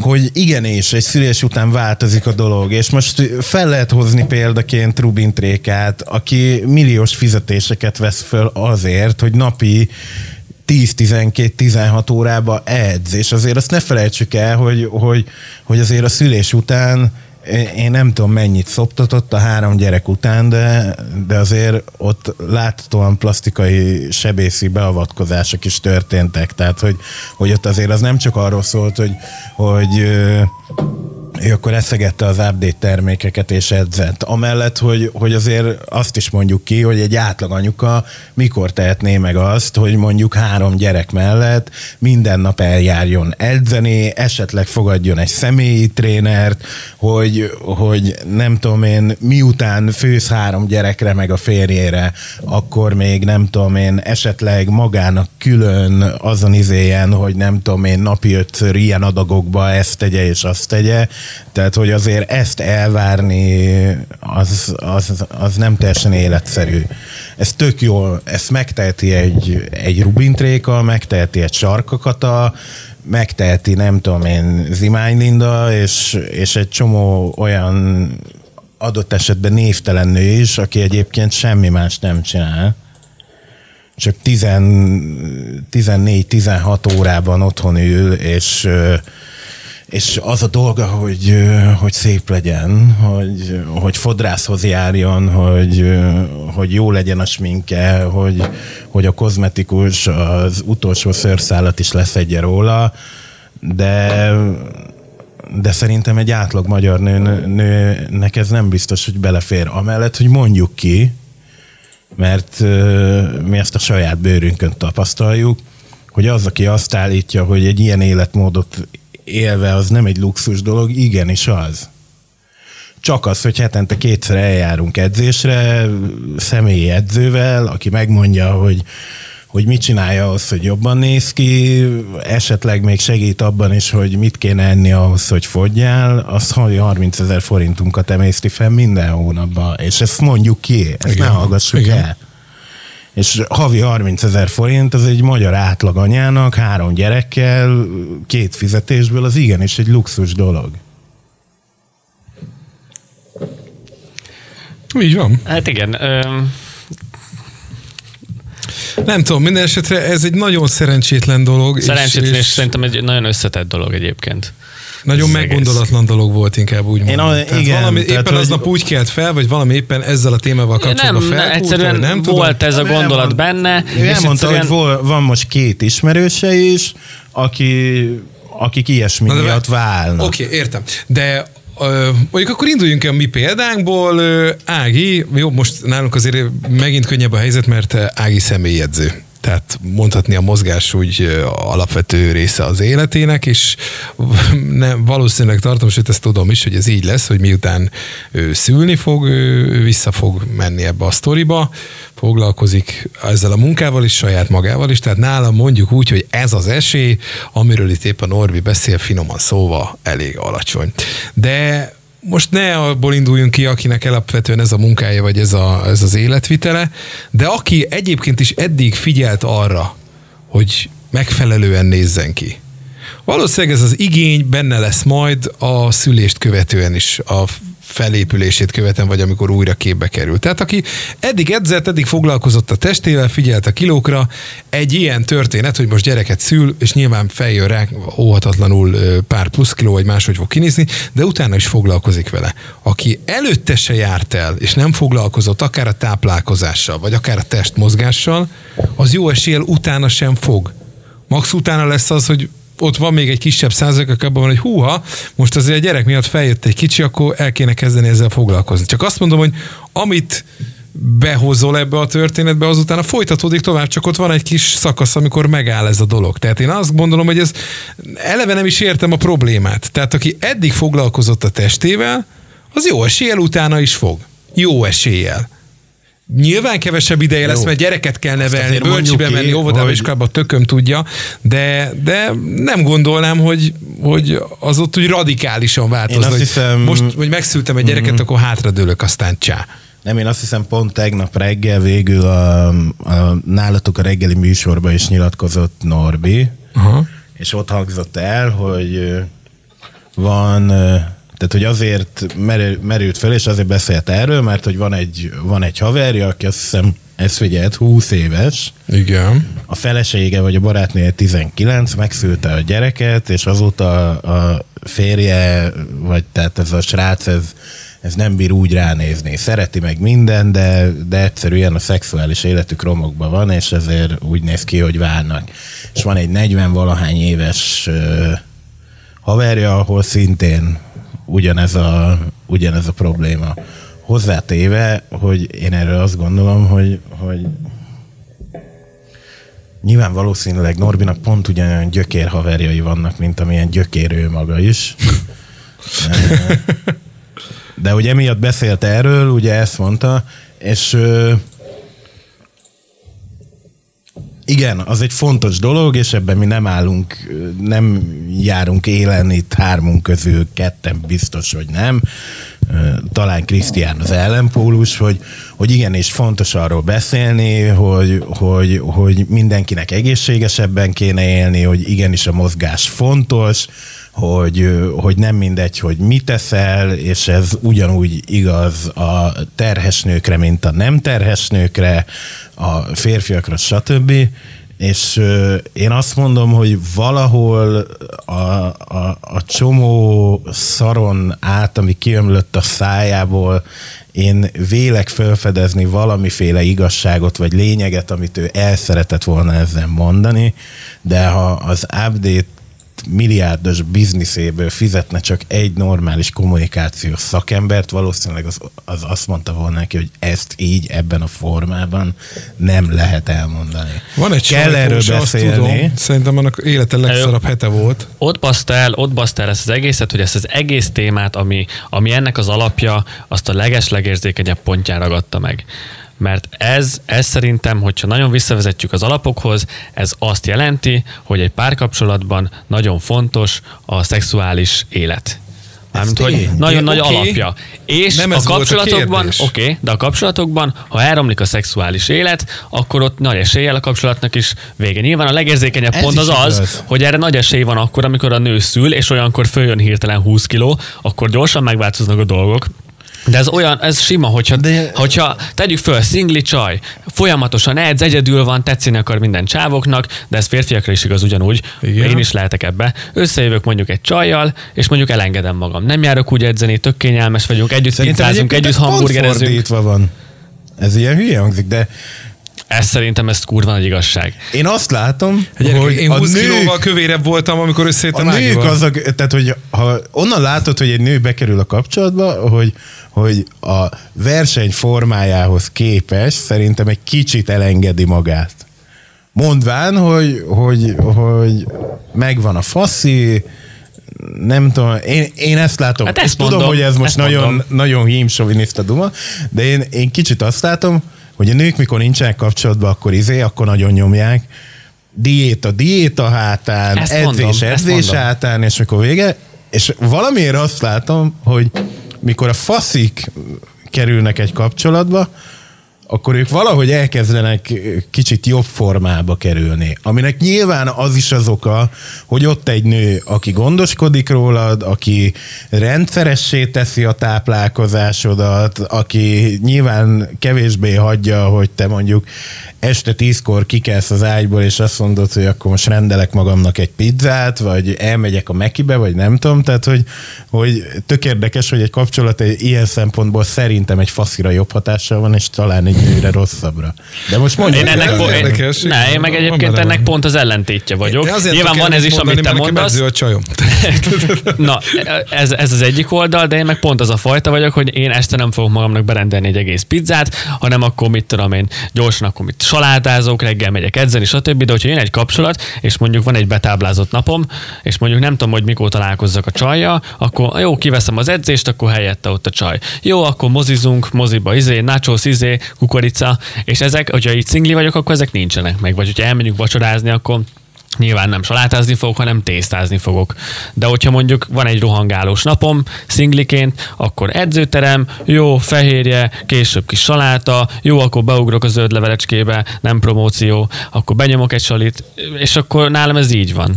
hogy igenis, egy szülés után változik a dolog, és most fel lehet hozni példaként Rubin Trékát, aki milliós fizetéseket vesz föl azért, hogy napi 10-12-16 órába edz, és azért azt ne felejtsük el, hogy, hogy, hogy azért a szülés után én nem tudom mennyit szoptatott a három gyerek után, de, de azért ott láthatóan plastikai sebészi beavatkozások is történtek. Tehát, hogy, hogy ott azért az nem csak arról szólt, hogy, hogy ő akkor eszegette az update termékeket és edzett. Amellett, hogy, hogy azért azt is mondjuk ki, hogy egy átlag anyuka mikor tehetné meg azt, hogy mondjuk három gyerek mellett minden nap eljárjon edzeni, esetleg fogadjon egy személyi trénert, hogy, hogy nem tudom én, miután fősz három gyerekre meg a férjére, akkor még nem tudom én, esetleg magának külön azon izéjen, hogy nem tudom én, napi ötször ilyen adagokba ezt tegye és azt tegye, tehát, hogy azért ezt elvárni, az, az, az nem teljesen életszerű. Ez tök jól, ezt megteheti egy, egy Rubintréka, megteheti egy sarkakata, megteheti, nem tudom én, Zimány Linda, és, és egy csomó olyan adott esetben névtelen nő is, aki egyébként semmi más nem csinál. Csak 14-16 órában otthon ül, és és az a dolga, hogy, hogy szép legyen, hogy, hogy fodrászhoz járjon, hogy, hogy jó legyen a sminke, hogy, hogy a kozmetikus az utolsó szőrszálat is leszedje róla, de, de szerintem egy átlag magyar nő, nőnek ez nem biztos, hogy belefér. Amellett, hogy mondjuk ki, mert mi ezt a saját bőrünkön tapasztaljuk, hogy az, aki azt állítja, hogy egy ilyen életmódot élve az nem egy luxus dolog, igenis az. Csak az, hogy hetente kétszer eljárunk edzésre, személyi edzővel, aki megmondja, hogy hogy mit csinálja ahhoz, hogy jobban néz ki, esetleg még segít abban is, hogy mit kéne enni ahhoz, hogy fogyjál, az 30 ezer forintunkat emészti fel minden hónapban, és ezt mondjuk ki, ezt Igen. ne hallgassuk Igen. el és havi 30 ezer forint, az egy magyar átlaganyának, három gyerekkel, két fizetésből, az igenis egy luxus dolog. Így van. Hát igen. Ö... Nem tudom, minden esetre ez egy nagyon szerencsétlen dolog. Szerencsétlen, és, és szerintem egy nagyon összetett dolog egyébként. Nagyon meggondolatlan egész. dolog volt inkább úgy mondom. Én a, tehát igen, valami tehát éppen hogy... aznap úgy kelt fel, vagy valami éppen ezzel a témával kapcsolatban nem, fel. Egyszerűen nem volt tudom. ez a gondolat nem, benne. Ő elmondta, egyszerűen... hogy van most két ismerőse is, aki, akik ilyesmi Na, miatt válnak. Oké, okay, értem. De mondjuk akkor induljunk a mi példánkból. Ági, jó, most nálunk azért megint könnyebb a helyzet, mert Ági személyedző tehát mondhatni a mozgás úgy alapvető része az életének, és nem, valószínűleg tartom, sőt ezt tudom is, hogy ez így lesz, hogy miután ő szülni fog, ő vissza fog menni ebbe a sztoriba, foglalkozik ezzel a munkával is, saját magával is, tehát nálam mondjuk úgy, hogy ez az esély, amiről itt éppen Orvi beszél, finoman szóval elég alacsony. De most ne abból induljunk ki, akinek alapvetően ez a munkája, vagy ez, a, ez az életvitele, de aki egyébként is eddig figyelt arra, hogy megfelelően nézzen ki. Valószínűleg ez az igény benne lesz majd a szülést követően is, a felépülését követem, vagy amikor újra képbe kerül. Tehát aki eddig edzett, eddig foglalkozott a testével, figyelt a kilókra, egy ilyen történet, hogy most gyereket szül, és nyilván feljön rá óhatatlanul pár plusz kiló, vagy máshogy fog kinézni, de utána is foglalkozik vele. Aki előtte se járt el, és nem foglalkozott akár a táplálkozással, vagy akár a testmozgással, az jó eséllyel utána sem fog. Max utána lesz az, hogy ott van még egy kisebb százalék, abban van, hogy húha, most azért a gyerek miatt feljött egy kicsi, akkor el kéne kezdeni ezzel foglalkozni. Csak azt mondom, hogy amit behozol ebbe a történetbe, azután folytatódik tovább, csak ott van egy kis szakasz, amikor megáll ez a dolog. Tehát én azt gondolom, hogy ez eleve nem is értem a problémát. Tehát aki eddig foglalkozott a testével, az jó eséllyel utána is fog. Jó eséllyel. Nyilván kevesebb ideje lesz, Jó. mert gyereket kell nevelni, bölcsibe menni, óvodába, hogy... iskolába, tököm tudja, de, de nem gondolnám, hogy, hogy az ott úgy radikálisan változna. Hogy hiszem... Most, hogy megszültem egy gyereket, mm-hmm. akkor hátradőlök, aztán csá. Nem, én azt hiszem pont tegnap reggel végül a, a nálatok a reggeli műsorban is nyilatkozott Norbi, Aha. és ott hangzott el, hogy van tehát, hogy azért merült fel, és azért beszélt erről, mert hogy van egy, van egy haverja, aki azt hiszem ez figyelt, 20 éves, Igen. a felesége vagy a barátnője 19, megszülte a gyereket, és azóta a férje, vagy tehát ez a srác, ez, ez nem bír úgy ránézni. Szereti meg minden, de, de egyszerűen a szexuális életük romokban van, és ezért úgy néz ki, hogy várnak. És van egy 40-valahány éves haverja, ahol szintén ugyanez a, ugyanez a probléma. Hozzátéve, hogy én erről azt gondolom, hogy, hogy nyilván valószínűleg Norbinak pont ugyanolyan gyökér haverjai vannak, mint amilyen gyökér ő maga is. De ugye emiatt beszélt erről, ugye ezt mondta, és ö, igen, az egy fontos dolog, és ebben mi nem állunk, nem járunk élen itt hármunk közül, ketten biztos, hogy nem. Talán Krisztián az ellenpólus, hogy, hogy igenis fontos arról beszélni, hogy, hogy, hogy mindenkinek egészségesebben kéne élni, hogy igenis a mozgás fontos, hogy, hogy nem mindegy, hogy mit teszel, és ez ugyanúgy igaz a terhes nőkre, mint a nem terhes nőkre, a férfiakra, stb. És én azt mondom, hogy valahol a, a, a csomó szaron át, ami kiömlött a szájából, én vélek felfedezni valamiféle igazságot vagy lényeget, amit ő el szeretett volna ezzel mondani, de ha az update milliárdos bizniszéből fizetne csak egy normális kommunikációs szakembert, valószínűleg az, az azt mondta volna neki, hogy ezt így ebben a formában nem lehet elmondani. Van egy Kell erről beszélni. Tudom, szerintem annak élete legszarabb hete volt. Ott baszta el, ott baszta el ezt az egészet, hogy ezt az egész témát, ami, ami ennek az alapja, azt a leges-legérzékenyebb pontján ragadta meg mert ez, ez szerintem, hogyha nagyon visszavezetjük az alapokhoz, ez azt jelenti, hogy egy párkapcsolatban nagyon fontos a szexuális élet. Mármint, hogy nagyon nagy okay. alapja. És nem a kapcsolatokban, oké, okay, de a kapcsolatokban, ha elromlik a szexuális élet, akkor ott nagy eséllyel a kapcsolatnak is vége. Nyilván a legérzékenyebb Ez pont az az, igaz. hogy erre nagy esély van akkor, amikor a nő szül, és olyankor följön hirtelen 20 kiló, akkor gyorsan megváltoznak a dolgok. De ez olyan, ez sima, hogyha, De... hogyha tegyük föl, szingli csaj, folyamatosan edz, egyedül van, tetszeni akar minden csávoknak, de ez férfiakra is igaz ugyanúgy, Igen. én is lehetek ebbe. Összejövök mondjuk egy csajjal, és mondjuk elengedem magam. Nem járok úgy edzeni, tök kényelmes vagyunk, együtt pizzázunk, együtt hamburgerezünk. van. Ez ilyen hülye hangzik, de ez szerintem ez kurva nagy igazság. Én azt látom, hogy, hogy én 20 nők, kilóval kövérebb voltam, amikor összejöttem A nők azok, tehát hogy ha onnan látod, hogy egy nő bekerül a kapcsolatba, hogy, hogy a verseny formájához képes szerintem egy kicsit elengedi magát. Mondván, hogy, hogy, hogy megvan a faszi, nem tudom, én, én ezt látom. Hát ezt tudom, mondom, hogy ez most nagyon, mondom. nagyon hímsoviniszta duma, de én, én kicsit azt látom, hogy a nők mikor nincsenek kapcsolatban, akkor izé, akkor nagyon nyomják. Diéta, diéta hátán, ezt edzés, mondom, edzés hátán, és mikor vége. És valamiért azt látom, hogy mikor a faszik kerülnek egy kapcsolatba, akkor ők valahogy elkezdenek kicsit jobb formába kerülni. Aminek nyilván az is az oka, hogy ott egy nő, aki gondoskodik rólad, aki rendszeressé teszi a táplálkozásodat, aki nyilván kevésbé hagyja, hogy te mondjuk este tízkor kikelsz az ágyból, és azt mondod, hogy akkor most rendelek magamnak egy pizzát, vagy elmegyek a Mekibe, vagy nem tudom, tehát hogy, hogy tök érdekes, hogy egy kapcsolat egy ilyen szempontból szerintem egy faszira jobb hatással van, és talán egy nőre rosszabbra. De most mondjuk, én ennek po- érdekes, ne, én meg egyébként ennek pont az ellentétje vagyok. Nyilván van ez is, amit te mondasz. A csajom. Na, ez, ez az egyik oldal, de én meg pont az a fajta vagyok, hogy én este nem fogok magamnak berendelni egy egész pizzát, hanem akkor mit tudom én, gyorsan akkor mit salátázok, reggel megyek edzeni, stb. De hogyha jön egy kapcsolat, és mondjuk van egy betáblázott napom, és mondjuk nem tudom, hogy mikor találkozzak a csajja, akkor jó, kiveszem az edzést, akkor helyette ott a csaj. Jó, akkor mozizunk, moziba, izé, nachos, izé, kukorica, és ezek, hogyha itt szingli vagyok, akkor ezek nincsenek meg. Vagy hogyha elmegyünk vacsorázni, akkor Nyilván nem salátázni fogok, hanem tésztázni fogok. De hogyha mondjuk van egy rohangálós napom, szingliként, akkor edzőterem, jó, fehérje, később kis saláta, jó, akkor beugrok a zöld levelecskébe, nem promóció, akkor benyomok egy salit, és akkor nálam ez így van.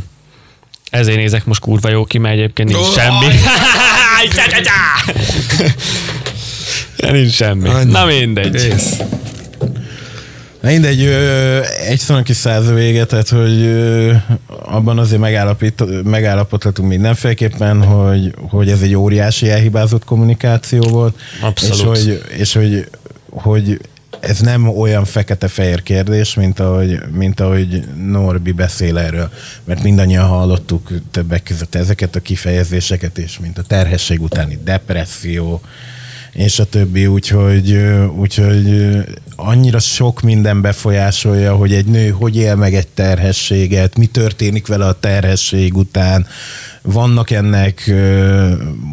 Ezért nézek most kurva jó ki, mert egyébként nincs semmi. nincs semmi. Na mindegy. Ész. Na mindegy, ö, egy szónak is száz vége, tehát hogy ö, abban azért megállapít, megállapodhatunk mindenféleképpen, hogy, hogy ez egy óriási elhibázott kommunikáció volt. Abszolút. És hogy, és hogy, hogy ez nem olyan fekete-fehér kérdés, mint ahogy, mint ahogy Norbi beszél erről. Mert mindannyian hallottuk többek között ezeket a kifejezéseket is, mint a terhesség utáni depresszió, és a többi, úgyhogy, úgyhogy annyira sok minden befolyásolja, hogy egy nő hogy él meg egy terhességet, mi történik vele a terhesség után, vannak ennek,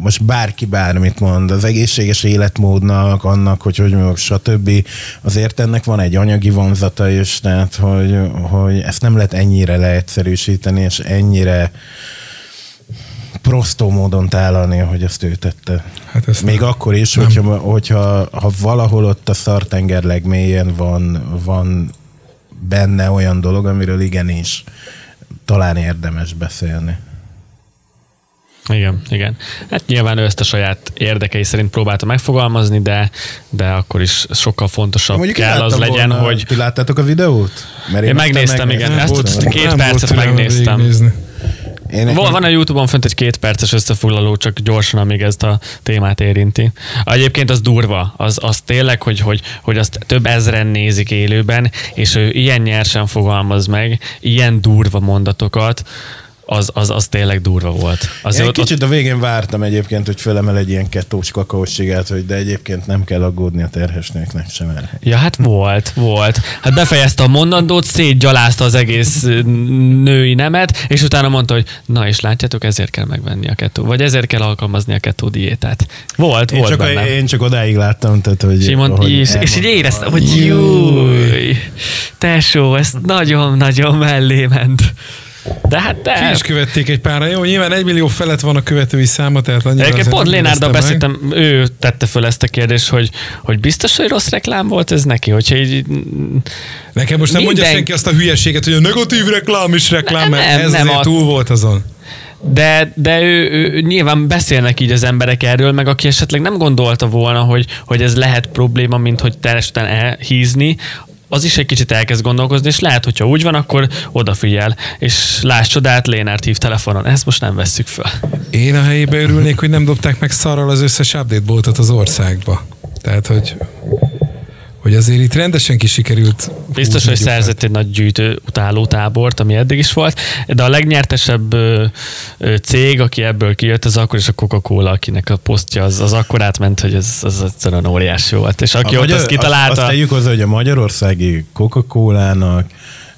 most bárki bármit mond, az egészséges életmódnak, annak, hogy hogy mondjuk, stb. Azért ennek van egy anyagi vonzata is, tehát hogy, hogy ezt nem lehet ennyire leegyszerűsíteni, és ennyire prostó módon tálalni, hogy ezt ő tette. Hát ezt Még nem. akkor is, nem. hogyha, hogyha ha valahol ott a szartenger legmélyen van, van benne olyan dolog, amiről igenis talán érdemes beszélni. Igen, igen. Hát nyilván ő ezt a saját érdekei szerint próbálta megfogalmazni, de, de akkor is sokkal fontosabb kell az legyen, volna, hogy... Ti láttátok a videót? Mert én, én megnéztem, meg... igen. Ezt két percet megnéztem. Végignézni. Én van, van a Youtube-on fönt egy két perces összefoglaló, csak gyorsan, amíg ezt a témát érinti. Egyébként az durva, az, az tényleg, hogy, hogy, hogy azt több ezren nézik élőben, és ő ilyen nyersen fogalmaz meg, ilyen durva mondatokat, az, az, az tényleg durva volt. Az Én ott, kicsit a végén vártam egyébként, hogy fölemel egy ilyen kettós kakaóssigát, hogy de egyébként nem kell aggódni a terhesnőknek sem el. Ja, hát volt, volt. Hát befejezte a mondandót, szétgyalázta az egész női nemet, és utána mondta, hogy na és látjátok, ezért kell megvenni a kettó, vagy ezért kell alkalmazni a kettó diétát. Volt, én volt csak benne. én csak odáig láttam, tehát hogy... Simon, és, és így éreztem, hogy júj, tesó, ez nagyon-nagyon mellé ment. De hát de... Ki is követték egy pára. Jó, nyilván egy millió felett van a követői száma, tehát annyira Egyébként pont Lénárdal beszéltem, ő tette föl ezt a kérdést, hogy, hogy biztos, hogy rossz reklám volt ez neki, hogyha így... Nekem most nem Minden... mondja senki azt a hülyeséget, hogy a negatív reklám is reklám, nem, mert ez nem, a... túl volt azon. De, de ő, ő, nyilván beszélnek így az emberek erről, meg aki esetleg nem gondolta volna, hogy, hogy ez lehet probléma, mint hogy teljesen elhízni, az is egy kicsit elkezd gondolkozni, és lehet, hogyha úgy van, akkor odafigyel. És láss csodát, Lénárt hív telefonon. Ezt most nem vesszük fel. Én a helyébe örülnék, hogy nem dobták meg szarral az összes update boltot az országba. Tehát, hogy hogy azért itt rendesen kisikerült. Biztos, hogy szerzett egy nagy gyűjtő utáló tábort, ami eddig is volt, de a legnyertesebb cég, aki ebből kijött, az akkor is a Coca-Cola, akinek a posztja az, az akkor átment, hogy ez az egyszerűen óriási volt. És aki a ott magyar, azt kitalálta... Azt, azt tegyük hozzá, hogy a magyarországi Coca-Colának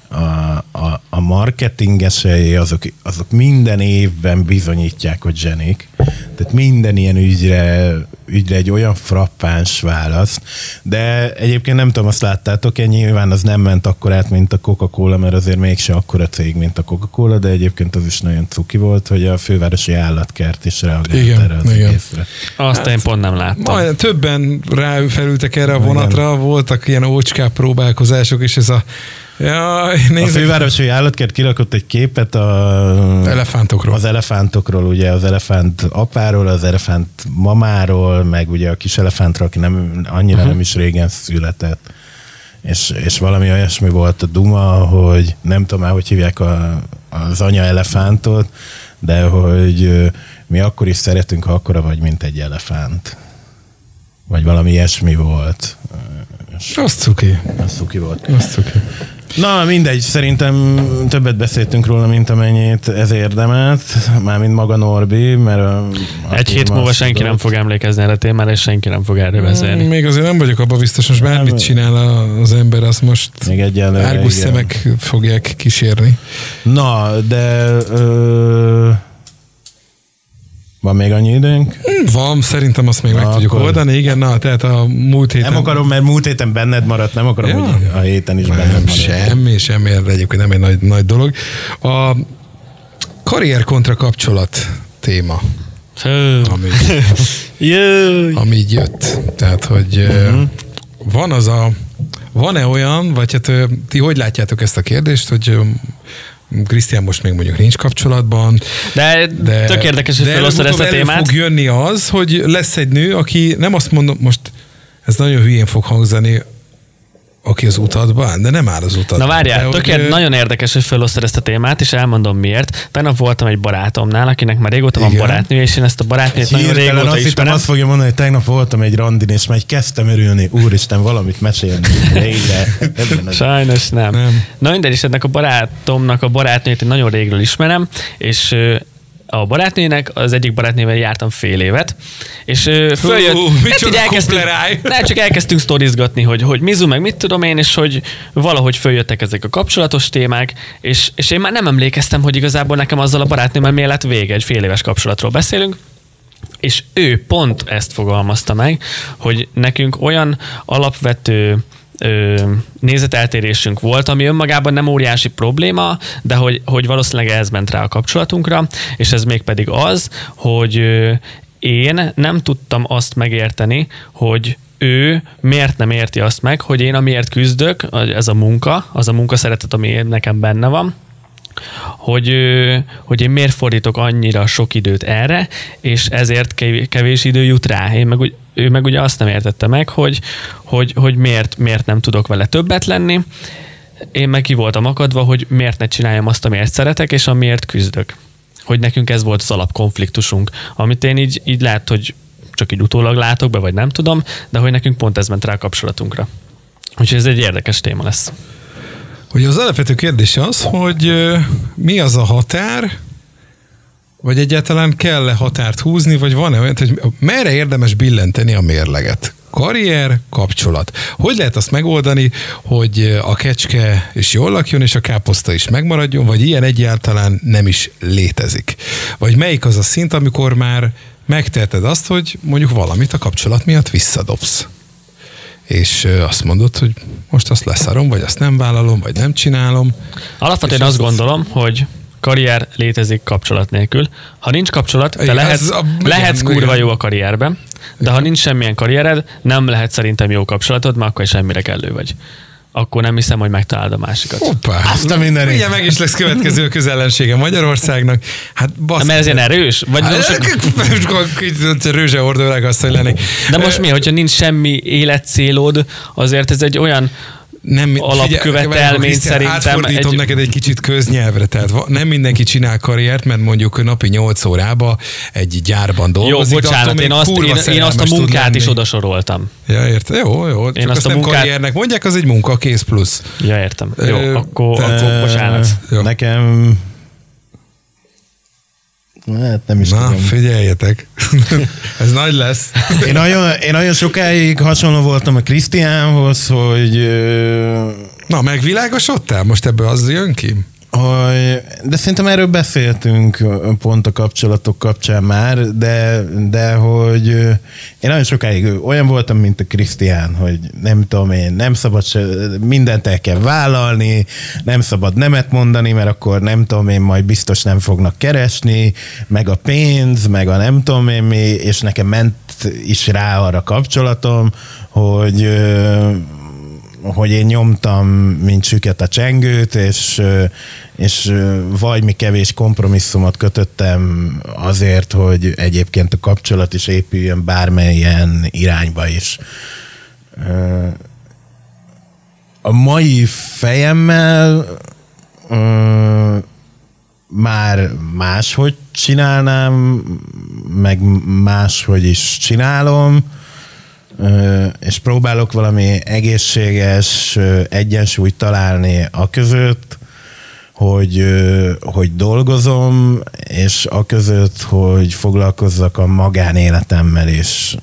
a, a, a marketingesei azok, azok minden évben bizonyítják, hogy zsenik. Tehát minden ilyen ügyre, ügyre egy olyan frappáns válasz. De egyébként nem tudom, azt láttátok -e, nyilván az nem ment akkor át, mint a Coca-Cola, mert azért mégse akkora cég, mint a Coca-Cola, de egyébként az is nagyon cuki volt, hogy a fővárosi állatkert is reagált igen, erre az igen. egészre. Azt hát, én pont nem láttam. Majd többen ráfelültek erre a vonatra, igen. voltak ilyen ócskább próbálkozások, és ez a Ja, a fővárosi állatkert kirakott egy képet a, elefántokról. az elefántokról, ugye az elefánt apáról, az elefánt mamáról, meg ugye a kis elefántról, aki nem, annyira uh-huh. nem is régen született. És, és valami olyasmi volt a duma, hogy nem tudom már, hogy hívják a, az anya elefántot, de hogy mi akkor is szeretünk, ha akkora vagy, mint egy elefánt. Vagy valami ilyesmi volt. Az cuki. Az cuki volt. Az cuki. Na, mindegy, szerintem többet beszéltünk róla, mint amennyit ez érdemelt, mármint maga Norbi, mert... A, Egy hét múlva senki nem fog emlékezni erre a témára, és senki nem fog erről beszélni. Még azért nem vagyok abban biztos, most bármit csinál az ember, azt most Még egyelőre, árgus szemek fogják kísérni. Na, de... Ö van még annyi időnk? Van, szerintem azt még na, meg tudjuk akkor... oldani. Igen, na, tehát a múlt héten... Nem akarom, mert múlt héten benned maradt, nem akarom, ja. hogy a héten is benned maradt. Semmi, semmi, egyébként nem egy nagy, nagy dolog. A karrier kontra kapcsolat téma. Ami, ami így jött. Tehát, hogy uh-huh. van az a van-e olyan, vagy hát ti hogy látjátok ezt a kérdést, hogy Krisztián most még mondjuk nincs kapcsolatban. De, de tök érdekes, hogy felosztod ezt a témát. fog jönni az, hogy lesz egy nő, aki nem azt mondom, most ez nagyon hülyén fog hangzani, aki az utadban, de nem áll az utadban. Na várjál, tök hogy, nagyon érdekes, hogy felosztad ezt a témát, és elmondom miért. Tegnap voltam egy barátomnál, akinek már régóta van Igen. barátnője, és én ezt a barátnőt nagyon régóta azt hittem, ismerem. azt fogja mondani, hogy tegnap voltam egy randin, és majd kezdtem örülni. Úristen, valamit mesélni. Sajnos nem. Nem. Na mindegy, és ennek a barátomnak a barátnőjét én nagyon régről ismerem, és a barátnőnek, az egyik barátnővel jártam fél évet, és följött, Hú, hát így elkezdtünk, ne, csak elkezdtünk sztorizgatni, hogy, hogy mizu, meg mit tudom én, és hogy valahogy följöttek ezek a kapcsolatos témák, és, és én már nem emlékeztem, hogy igazából nekem azzal a barátnőmmel miért lett vége, egy fél éves kapcsolatról beszélünk, és ő pont ezt fogalmazta meg, hogy nekünk olyan alapvető ö, nézeteltérésünk volt, ami önmagában nem óriási probléma, de hogy, hogy valószínűleg ez ment rá a kapcsolatunkra, és ez mégpedig az, hogy ö, én nem tudtam azt megérteni, hogy ő miért nem érti azt meg, hogy én amiért küzdök, ez a munka, az a munka szeretet, ami nekem benne van, hogy, hogy én miért fordítok annyira sok időt erre, és ezért kev- kevés idő jut rá. Én meg, úgy- ő meg ugye azt nem értette meg, hogy, hogy, hogy miért, miért nem tudok vele többet lenni. Én meg ki voltam akadva, hogy miért ne csináljam azt, amiért szeretek, és amiért küzdök. Hogy nekünk ez volt az alapkonfliktusunk, amit én így, így lehet, hogy csak így utólag látok be, vagy nem tudom, de hogy nekünk pont ez ment rá a kapcsolatunkra. Úgyhogy ez egy érdekes téma lesz. hogy az alapvető kérdés az, hogy mi az a határ, vagy egyáltalán kell-e határt húzni, vagy van-e olyan, hogy merre érdemes billenteni a mérleget? Karrier, kapcsolat. Hogy lehet azt megoldani, hogy a kecske is jól lakjon, és a káposzta is megmaradjon, vagy ilyen egyáltalán nem is létezik? Vagy melyik az a szint, amikor már megteheted azt, hogy mondjuk valamit a kapcsolat miatt visszadobsz? és azt mondod, hogy most azt leszarom, vagy azt nem vállalom, vagy nem csinálom. Alapvetően azt az- gondolom, hogy karrier létezik kapcsolat nélkül. Ha nincs kapcsolat, te Igen, lehetsz, a- igen, lehetsz kurva igen. jó a karrierben, de ha nincs semmilyen karriered, nem lehet szerintem jó kapcsolatod, mert akkor is semmire kellő vagy. Akkor nem hiszem, hogy megtalálod a másikat. Hoppá! Azt a mindenit. Ugye meg is lesz következő közellensége Magyarországnak. Hát basz. Mert ez ilyen erős? Vagy most, Hát, Rőzse ordórág azt, hogy lennék. de most mi, hogyha nincs semmi életcélod, azért ez egy olyan nem, alapkövetelmény Krisztián, szerintem Átfordítom egy- neked egy kicsit köznyelvre, tehát nem mindenki csinál karriert, mert mondjuk napi 8 órába egy gyárban jó, dolgozik. de bocsánat, én még azt, kurva én, én azt a munkát is odasoroltam. Ja, érted? Jó, jó. Csak Én azt, azt a nem munkát- karriernek mondják, az egy munka, kész plusz. Ja, értem. Jó, Ö, akkor, de- akkor bocsánat. Jó. Nekem... Hát nem is Na, tudom. figyeljetek. Ez nagy lesz. Én nagyon, én nagyon sokáig hasonló voltam a Krisztiánhoz, hogy, Na, megvilágosodtál? Most ebből az jön ki? De szerintem erről beszéltünk pont a kapcsolatok kapcsán már, de, de hogy én nagyon sokáig olyan voltam, mint a Krisztián, hogy nem tudom én, nem szabad se, mindent el kell vállalni, nem szabad nemet mondani, mert akkor nem tudom én, majd biztos nem fognak keresni, meg a pénz, meg a nem tudom én mi, és nekem ment is rá arra kapcsolatom, hogy hogy én nyomtam, mint süket a csengőt, és, és vagy mi kevés kompromisszumot kötöttem azért, hogy egyébként a kapcsolat is épüljön bármelyen irányba is. A mai fejemmel már máshogy csinálnám, meg máshogy is csinálom, és próbálok valami egészséges egyensúlyt találni a között, hogy, hogy dolgozom, és a között, hogy foglalkozzak a magánéletemmel is.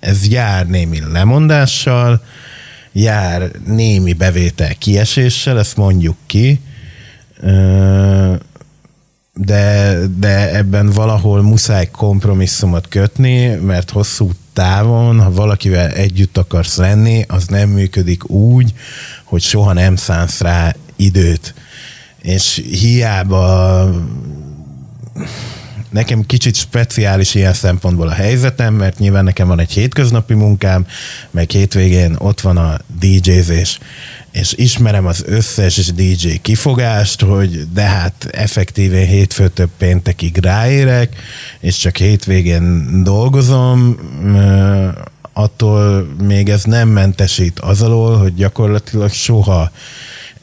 Ez jár némi lemondással, jár némi bevétel kieséssel, ezt mondjuk ki, de, de ebben valahol muszáj kompromisszumot kötni, mert hosszú távon, ha valakivel együtt akarsz lenni, az nem működik úgy, hogy soha nem szánsz rá időt. És hiába nekem kicsit speciális ilyen szempontból a helyzetem, mert nyilván nekem van egy hétköznapi munkám, meg hétvégén ott van a DJ-zés, és ismerem az összes DJ kifogást, hogy de hát effektíven hétfőtől péntekig ráérek, és csak hétvégén dolgozom, attól még ez nem mentesít az alól, hogy gyakorlatilag soha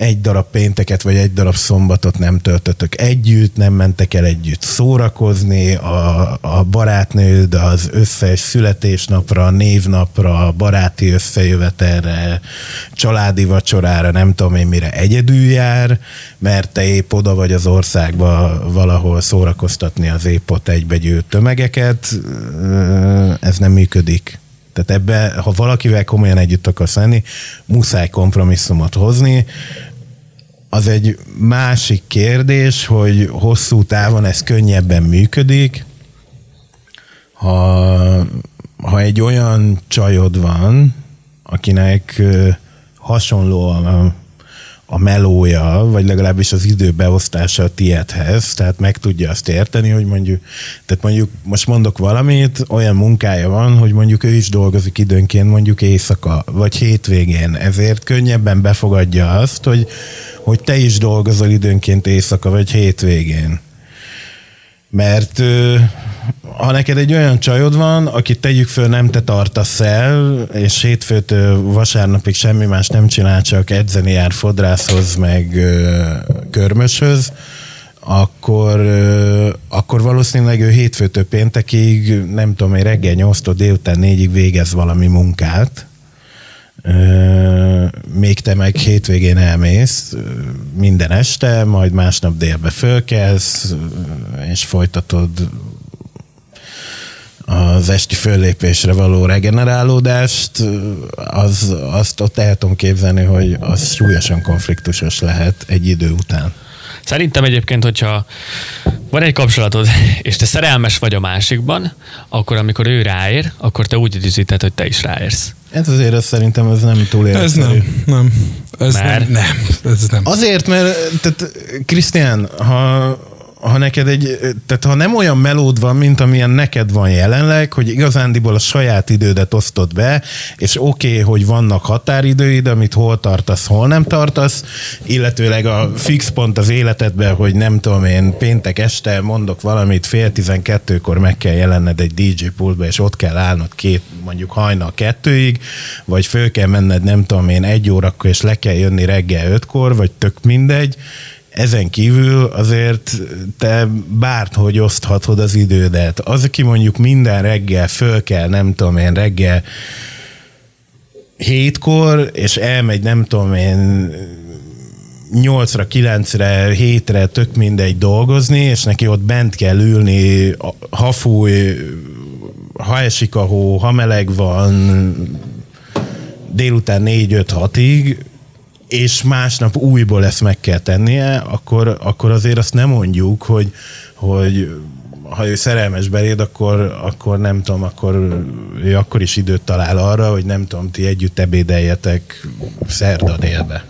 egy darab pénteket vagy egy darab szombatot nem töltötök együtt, nem mentek el együtt szórakozni, a, a barátnőd az összes születésnapra, névnapra, baráti összejövetelre, családi vacsorára, nem tudom én mire egyedül jár, mert te épp oda vagy az országba valahol szórakoztatni az épp ott egybegyűlt tömegeket, ez nem működik. Tehát ebbe, ha valakivel komolyan együtt akarsz lenni, muszáj kompromisszumot hozni, az egy másik kérdés, hogy hosszú távon ez könnyebben működik, ha, ha egy olyan csajod van, akinek hasonló a melója, vagy legalábbis az időbeosztása a tiedhez, tehát meg tudja azt érteni, hogy mondjuk, tehát mondjuk most mondok valamit, olyan munkája van, hogy mondjuk ő is dolgozik időnként mondjuk éjszaka, vagy hétvégén, ezért könnyebben befogadja azt, hogy hogy te is dolgozol időnként éjszaka vagy hétvégén. Mert ha neked egy olyan csajod van, akit tegyük föl, nem te tartasz el, és hétfőtől vasárnapig semmi más nem csinál, csak edzeni jár fodrászhoz, meg körmöshöz, akkor, akkor valószínűleg ő hétfőtől péntekig, nem tudom, egy reggel 8 délután 4-ig végez valami munkát, még te meg hétvégén elmész minden este, majd másnap délbe fölkelsz, és folytatod az esti föllépésre való regenerálódást, az, azt ott el tudom képzelni, hogy az súlyosan konfliktusos lehet egy idő után. Szerintem egyébként, hogyha van egy kapcsolatod, és te szerelmes vagy a másikban, akkor amikor ő ráér, akkor te úgy időzíted, hogy te is ráérsz. Ez azért ez szerintem ez nem túl Ez nem, nem. Ez mert... nem, nem, ez nem. Azért, mert tehát Krisztián, ha ha neked egy, tehát ha nem olyan melód van, mint amilyen neked van jelenleg, hogy igazándiból a saját idődet osztod be, és oké, okay, hogy vannak határidőid, amit hol tartasz, hol nem tartasz, illetőleg a fix pont az életedben, hogy nem tudom én, péntek este mondok valamit, fél tizenkettőkor meg kell jelenned egy DJ pultba, és ott kell állnod két, mondjuk hajnal kettőig, vagy föl kell menned, nem tudom én, egy órakor, és le kell jönni reggel ötkor, vagy tök mindegy, ezen kívül azért te bárhogy oszthatod az idődet. Az, aki mondjuk minden reggel föl kell, nem tudom én, reggel hétkor, és elmegy, nem tudom én, nyolcra, kilencre, hétre, tök mindegy dolgozni, és neki ott bent kell ülni, ha fúj, ha esik a hó, ha meleg van, délután 4-5-6-ig, és másnap újból ezt meg kell tennie, akkor, akkor azért azt nem mondjuk, hogy, hogy ha ő szerelmes beléd, akkor, akkor nem tudom, akkor ő akkor is időt talál arra, hogy nem tudom, ti együtt ebédeljetek szerda délbe.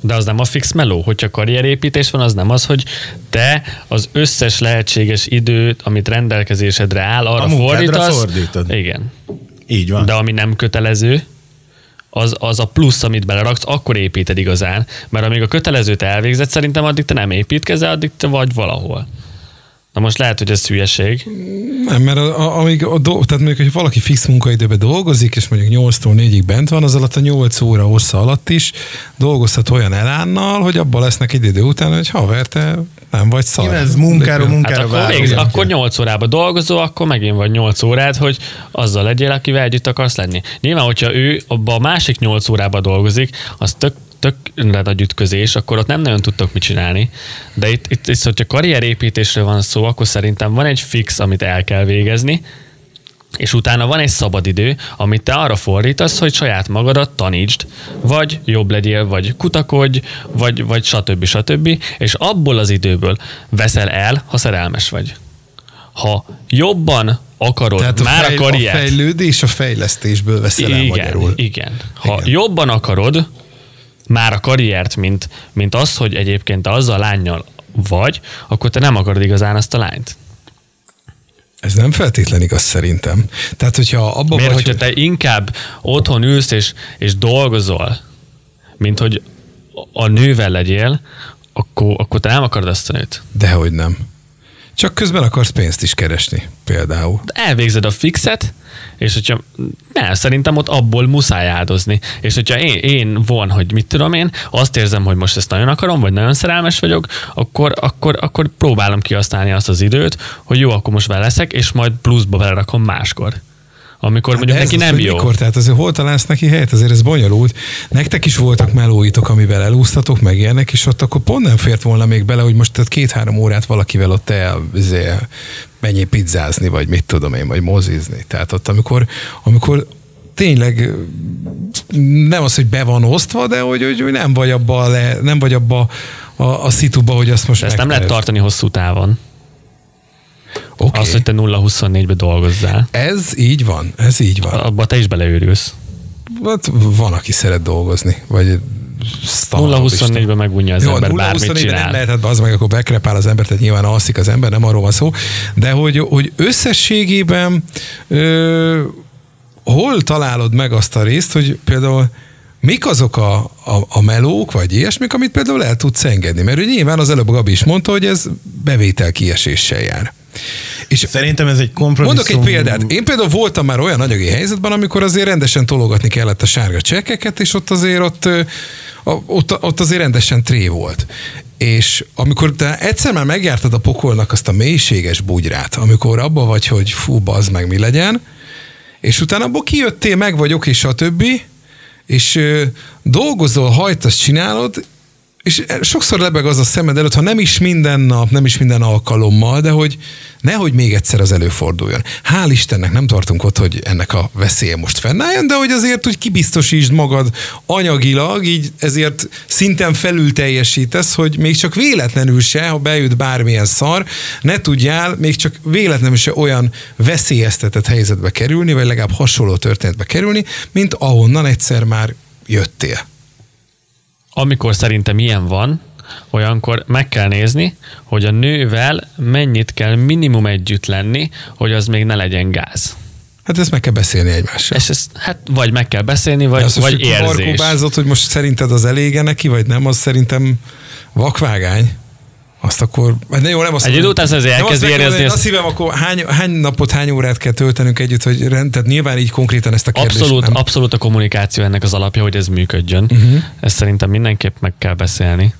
De az nem a fix meló, hogyha karrierépítés van, az nem az, hogy te az összes lehetséges időt, amit rendelkezésedre áll, arra a fordítasz. fordítod. Igen. Így van. De ami nem kötelező, az, az a plusz, amit beleraksz, akkor építed igazán. Mert amíg a kötelezőt elvégzett, szerintem addig te nem építkezel, addig te vagy valahol. Na most lehet, hogy ez hülyeség. Nem, mert a, a, amíg a, do, tehát mondjuk, hogy valaki fix munkaidőben dolgozik, és mondjuk 8-tól 4-ig bent van, az alatt a 8 óra hossza alatt is dolgozhat olyan elánnal, hogy abban lesznek egy idő után, hogy haver, te nem vagy szar. Igen, ez munkára, munkára hát akkor, végz, akkor 8 órába dolgozó, akkor megint vagy 8 órád, hogy azzal legyél, akivel együtt akarsz lenni. Nyilván, hogyha ő abban a másik 8 órába dolgozik, az tök tök nagy ütközés, akkor ott nem nagyon tudtok mit csinálni. De itt, itt, itt hogyha karrierépítésről van szó, akkor szerintem van egy fix, amit el kell végezni, és utána van egy szabadidő, amit te arra fordítasz, hogy saját magadat tanítsd, vagy jobb legyél, vagy kutakodj, vagy, vagy stb. stb. És abból az időből veszel el, ha szerelmes vagy. Ha jobban akarod Tehát a már fejl, a karriert... A fejlődés a fejlesztésből veszel el igen, magyarul. Igen. Ha igen. jobban akarod, már a karriert, mint, mint az, hogy egyébként te azzal a lányjal vagy, akkor te nem akarod igazán azt a lányt. Ez nem feltétlen igaz szerintem. Tehát, hogyha abban Miért, vagy, hogyha te inkább otthon ülsz és, és dolgozol, mint hogy a nővel legyél, akkor, akkor te nem akarod ezt a nőt. Dehogy nem. Csak közben akarsz pénzt is keresni. például. Elvégzed a fixet, és hogyha ne, szerintem ott abból muszáj áldozni. És hogyha én, én von, hogy mit tudom én, azt érzem, hogy most ezt nagyon akarom, vagy nagyon szerelmes vagyok, akkor, akkor, akkor próbálom kihasználni azt az időt, hogy jó, akkor most vele leszek, és majd pluszba belerakom máskor amikor mondjuk Hát ez neki az, nem jó. Mikor? Tehát azért hol találsz neki helyet? Azért ez bonyolult. Nektek is voltak melóitok, amivel elúsztatok, meg ilyenek, és ott akkor pont nem fért volna még bele, hogy most tehát két-három órát valakivel ott el, izé, menjél pizzázni, vagy mit tudom én, vagy mozizni. Tehát ott, amikor, amikor tényleg nem az, hogy be van osztva, de hogy, hogy, hogy nem vagy abba, le, nem vagy abba a, a szituba, hogy azt most De ezt nem lehet tartani hosszú távon. Oké. Az, hogy te 0-24-be dolgozzál. Ez így van, ez így van. Abba te is beleőrülsz. Hát van, aki szeret dolgozni, vagy. 0-24-ben megunja az Jó, ember 0 bármit 24 nem csinál. lehet, hát az meg akkor bekrepál az ember, tehát nyilván alszik az ember, nem arról van szó, de hogy, hogy összességében ö, hol találod meg azt a részt, hogy például mik azok a, a, a melók, vagy ilyesmik, amit például el tudsz engedni? Mert ugye nyilván az előbb Gabi is mondta, hogy ez bevétel kieséssel jár. És Szerintem ez egy kompromisszum. Mondok egy példát. Én például voltam már olyan anyagi helyzetben, amikor azért rendesen tologatni kellett a sárga csekkeket, és ott azért ott, ott, ott azért rendesen tré volt. És amikor te egyszer már megjártad a pokolnak azt a mélységes bugyrát, amikor abba vagy, hogy fú, bazd meg, mi legyen, és utána abból kijöttél, meg vagyok, és a többi, és ö, dolgozol, hajtasz, csinálod, és sokszor lebeg az a szemed előtt, ha nem is minden nap, nem is minden alkalommal, de hogy nehogy még egyszer az előforduljon. Hál' Istennek nem tartunk ott, hogy ennek a veszélye most fennálljon, de hogy azért, hogy kibiztosítsd magad anyagilag, így ezért szinten felül teljesítesz, hogy még csak véletlenül se, ha bejut bármilyen szar, ne tudjál még csak véletlenül se olyan veszélyeztetett helyzetbe kerülni, vagy legalább hasonló történetbe kerülni, mint ahonnan egyszer már jöttél. Amikor szerintem ilyen van, olyankor meg kell nézni, hogy a nővel mennyit kell minimum együtt lenni, hogy az még ne legyen gáz. Hát ezt meg kell beszélni egymással. És ezt hát vagy meg kell beszélni, vagy, azt vagy érzés. barkóbázott, hogy most szerinted az elége neki, vagy nem, az szerintem vakvágány. Azt akkor, ne, jó, nem azt Egy idő után azért elkezd érezni Azt hívem, akkor hány, hány napot, hány órát kell töltenünk együtt, hogy rend, tehát nyilván így konkrétan ezt a kérdést Abszolút, nem. abszolút a kommunikáció ennek az alapja, hogy ez működjön. Uh-huh. Ezt szerintem mindenképp meg kell beszélni.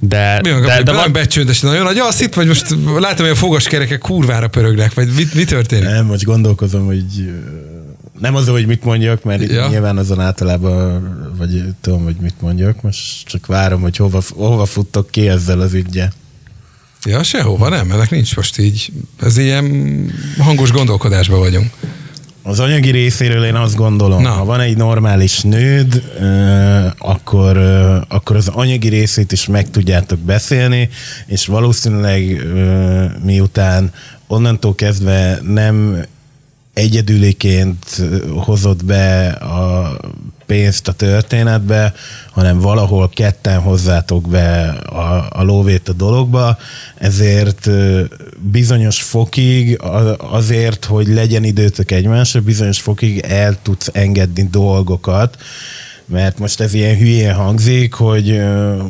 De, Mi van, de, de, de becsöndes, nagyon nagy azt itt, vagy most látom, hogy a fogaskerekek kurvára pörögnek, vagy mi, mi történik? Nem, most gondolkozom, hogy nem az, hogy mit mondjak, mert Ja. nyilván azon általában, vagy tudom, hogy mit mondjak, most csak várom, hogy hova, hova futtok ki ezzel az ügyel. Ja, sehova nem, ennek nincs most így, ez ilyen hangos gondolkodásban vagyunk. Az anyagi részéről én azt gondolom, Na. Ha van egy normális nőd, akkor, akkor az anyagi részét is meg tudjátok beszélni, és valószínűleg miután onnantól kezdve nem egyedüliként hozott be a pénzt a történetbe, hanem valahol ketten hozzátok be a, a lóvét a dologba, ezért bizonyos fokig, azért, hogy legyen időtök egymásra, bizonyos fokig el tudsz engedni dolgokat, mert most ez ilyen hülyén hangzik, hogy,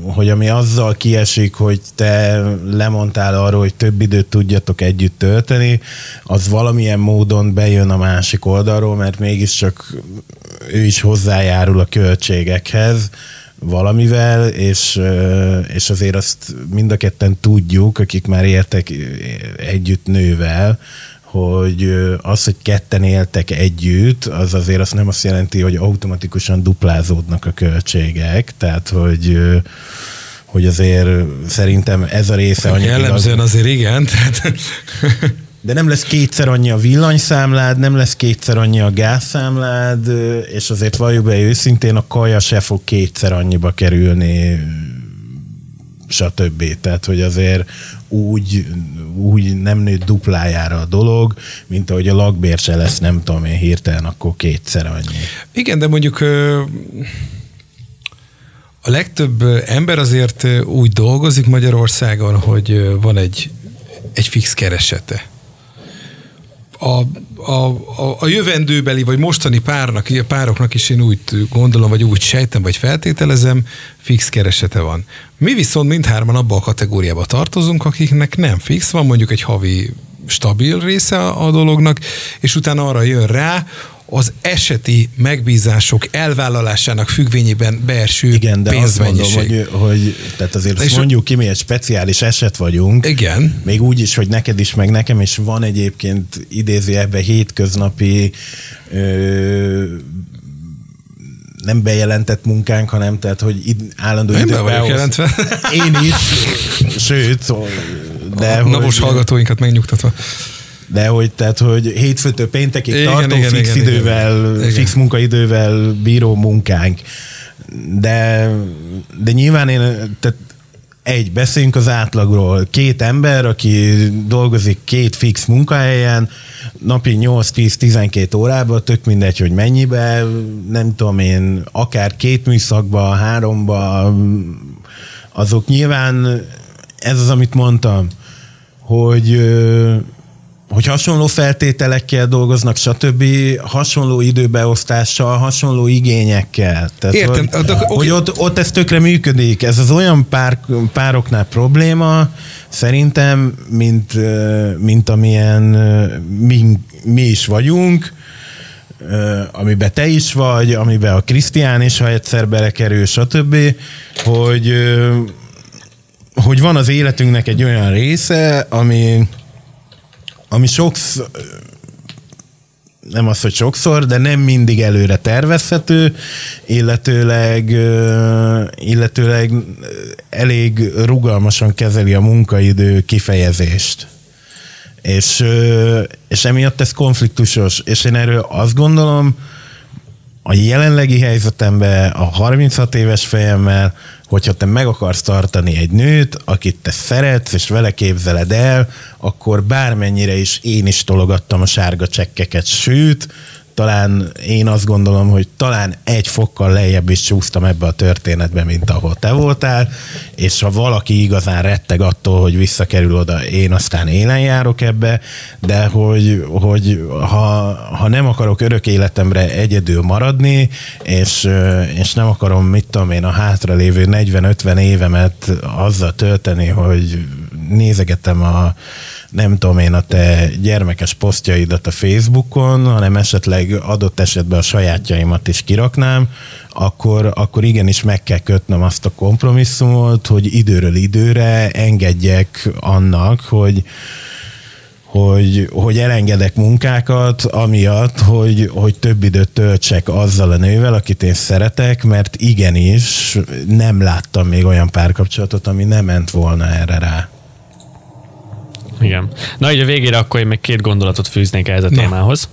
hogy ami azzal kiesik, hogy te lemondtál arról, hogy több időt tudjatok együtt tölteni, az valamilyen módon bejön a másik oldalról, mert mégiscsak ő is hozzájárul a költségekhez valamivel, és, és azért azt mind a ketten tudjuk, akik már éltek együtt nővel, hogy az, hogy ketten éltek együtt, az azért azt nem azt jelenti, hogy automatikusan duplázódnak a költségek, tehát hogy hogy azért szerintem ez a része anyagilag- Jellemzően azért igen, tehát de nem lesz kétszer annyi a villanyszámlád, nem lesz kétszer annyi a gázszámlád, és azért valljuk be őszintén, a kaja se fog kétszer annyiba kerülni, stb. Tehát, hogy azért úgy, úgy nem nőtt duplájára a dolog, mint ahogy a lakbér se lesz, nem tudom én hirtelen, akkor kétszer annyi. Igen, de mondjuk a legtöbb ember azért úgy dolgozik Magyarországon, hogy van egy, egy fix keresete. A, a, a, a jövendőbeli, vagy mostani párnak, a pároknak is én úgy gondolom, vagy úgy sejtem, vagy feltételezem, fix keresete van. Mi viszont mindhárman abba a kategóriába tartozunk, akiknek nem fix, van mondjuk egy havi stabil része a dolognak, és utána arra jön rá, az eseti megbízások elvállalásának függvényében beeső Igen, de azt mondom, hogy, hogy tehát azért És- mondjuk ki, mi egy speciális eset vagyunk. Igen. Még úgy is, hogy neked is, meg nekem is van egyébként idézi ebbe hétköznapi ö, nem bejelentett munkánk, hanem tehát, hogy id, állandó Én be időben hoz- jelentve. Én is, sőt, de a hogy, navos hallgatóinkat megnyugtatva. De hogy, tehát, hogy hétfőtől péntekig Igen, tartó igen, fix igen, idővel, Igen. fix munkaidővel bíró munkánk. De, de nyilván én, tehát egy, beszéljünk az átlagról. Két ember, aki dolgozik két fix munkahelyen, napi 8-10-12 órában, tök mindegy, hogy mennyibe, nem tudom én, akár két műszakba, háromba, azok nyilván, ez az, amit mondtam, hogy hogy hasonló feltételekkel dolgoznak, stb. hasonló időbeosztással, hasonló igényekkel. Tehát, Értem, hogy, de- oké. hogy ott, ott ez tökre működik. Ez az olyan pár, pároknál probléma, szerintem, mint, mint amilyen mi, mi is vagyunk, amiben te is vagy, amiben a Krisztián is, ha egyszer belekerül, stb., hogy, hogy van az életünknek egy olyan része, ami, ami sokszor, nem az, hogy sokszor, de nem mindig előre tervezhető, illetőleg, illetőleg elég rugalmasan kezeli a munkaidő kifejezést. És, és emiatt ez konfliktusos. És én erről azt gondolom, a jelenlegi helyzetemben, a 36 éves fejemmel, hogyha te meg akarsz tartani egy nőt, akit te szeretsz, és vele képzeled el, akkor bármennyire is én is tologattam a sárga csekkeket, sőt, talán én azt gondolom, hogy talán egy fokkal lejjebb is csúsztam ebbe a történetbe, mint ahol te voltál, és ha valaki igazán retteg attól, hogy visszakerül oda, én aztán élen járok ebbe, de hogy, hogy ha, ha nem akarok örök életemre egyedül maradni, és, és nem akarom, mit tudom én, a hátralévő 40-50 évemet azzal tölteni, hogy nézegetem a nem tudom én a te gyermekes posztjaidat a Facebookon, hanem esetleg adott esetben a sajátjaimat is kiraknám, akkor, akkor igenis meg kell kötnöm azt a kompromisszumot, hogy időről időre engedjek annak, hogy, hogy, hogy elengedek munkákat, amiatt, hogy, hogy több időt töltsek azzal a nővel, akit én szeretek, mert igenis nem láttam még olyan párkapcsolatot, ami nem ment volna erre rá. Igen. Na, így a végére akkor én még két gondolatot fűznék ehhez a Na. témához.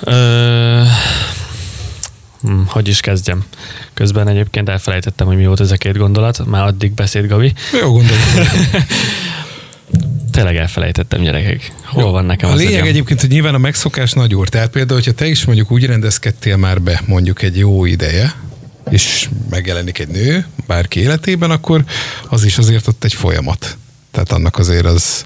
Ö... Hm, hogy is kezdjem? Közben egyébként elfelejtettem, hogy mi volt ez a két gondolat, már addig beszélt Gavi. Jó gondolom. Tényleg elfelejtettem, gyerekek. Hol van nekem A lényeg agyam? egyébként, hogy nyilván a megszokás nagy úr. Tehát például, hogyha te is mondjuk úgy rendezkedtél már be mondjuk egy jó ideje, és megjelenik egy nő bárki életében, akkor az is azért ott egy folyamat. Tehát annak azért az,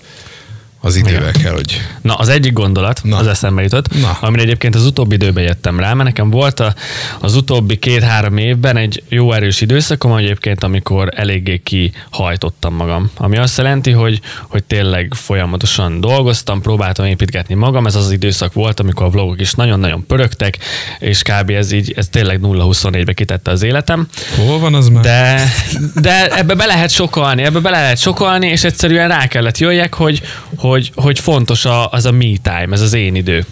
az idővel kell, hogy... Na, az egyik gondolat, Na. Az eszembe jutott. Na. amire egyébként az utóbbi időben jöttem rá, mert nekem volt a, az utóbbi két-három évben egy jó erős időszakom egyébként, amikor eléggé kihajtottam magam. Ami azt jelenti, hogy, hogy tényleg folyamatosan dolgoztam, próbáltam építgetni magam, ez az, az időszak volt, amikor a vlogok is nagyon-nagyon pörögtek, és kb. ez így, ez tényleg 0-24-be kitette az életem. Hol van az már? De, de ebbe be lehet sokalni, ebbe be lehet sokalni, és egyszerűen rá kellett jöjjek, hogy, hogy, hogy fontos a, az a me time, ez az én idő.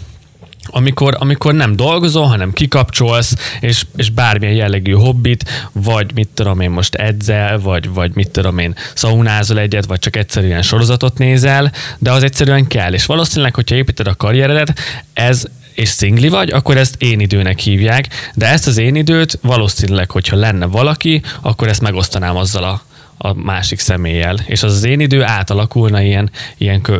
Amikor, amikor nem dolgozol, hanem kikapcsolsz, és, és bármilyen jellegű hobbit, vagy mit tudom én most edzel, vagy, vagy mit tudom én szaunázol egyet, vagy csak egyszerűen sorozatot nézel, de az egyszerűen kell. És valószínűleg, hogyha építed a karrieredet, ez és szingli vagy, akkor ezt én időnek hívják, de ezt az én időt valószínűleg, hogyha lenne valaki, akkor ezt megosztanám azzal a, a másik személlyel. És az az én idő átalakulna ilyen, ilyen kö,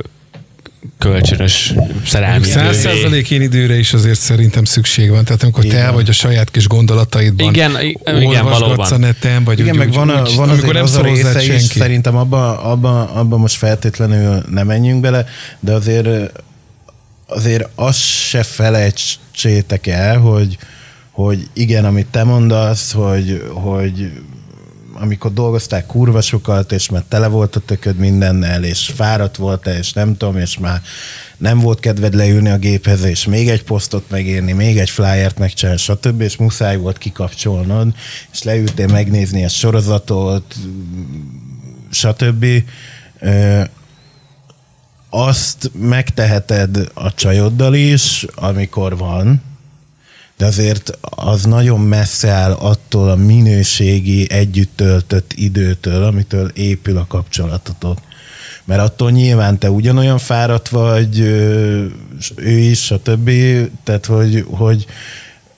kölcsönös szerelmi Száz idővé. százalék én időre is azért szerintem szükség van. Tehát amikor te Igen. vagy a saját kis gondolataidban Igen, igen, valóban. a neten, vagy Igen, úgy, meg úgy, van, a, úgy, van amikor azért nem az a része is, senki. szerintem abba, abba, abba most feltétlenül nem menjünk bele, de azért azért azt se felejtsétek el, hogy, hogy igen, amit te mondasz, hogy, hogy amikor dolgozták kurva és már tele volt a tököd mindennel, és fáradt volt és nem tudom, és már nem volt kedved leülni a géphez, és még egy posztot megírni, még egy flyert megcsinálni, stb., és muszáj volt kikapcsolnod, és leültél megnézni a sorozatot, stb. Azt megteheted a csajoddal is, amikor van, de azért az nagyon messze áll attól a minőségi, együtt töltött időtől, amitől épül a kapcsolatotok. Mert attól nyilván te ugyanolyan fáradt vagy, ő is, stb. Tehát, hogy, hogy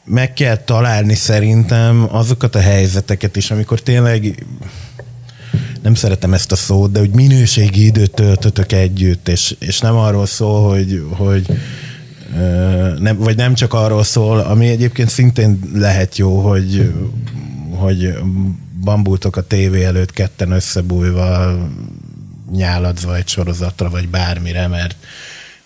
meg kell találni szerintem azokat a helyzeteket is, amikor tényleg nem szeretem ezt a szót, de hogy minőségi időt töltötök együtt, és, és nem arról szól, hogy, hogy nem, vagy nem csak arról szól, ami egyébként szintén lehet jó, hogy, hogy bambultok a tévé előtt ketten összebújva, nyáladva egy sorozatra, vagy bármire, mert,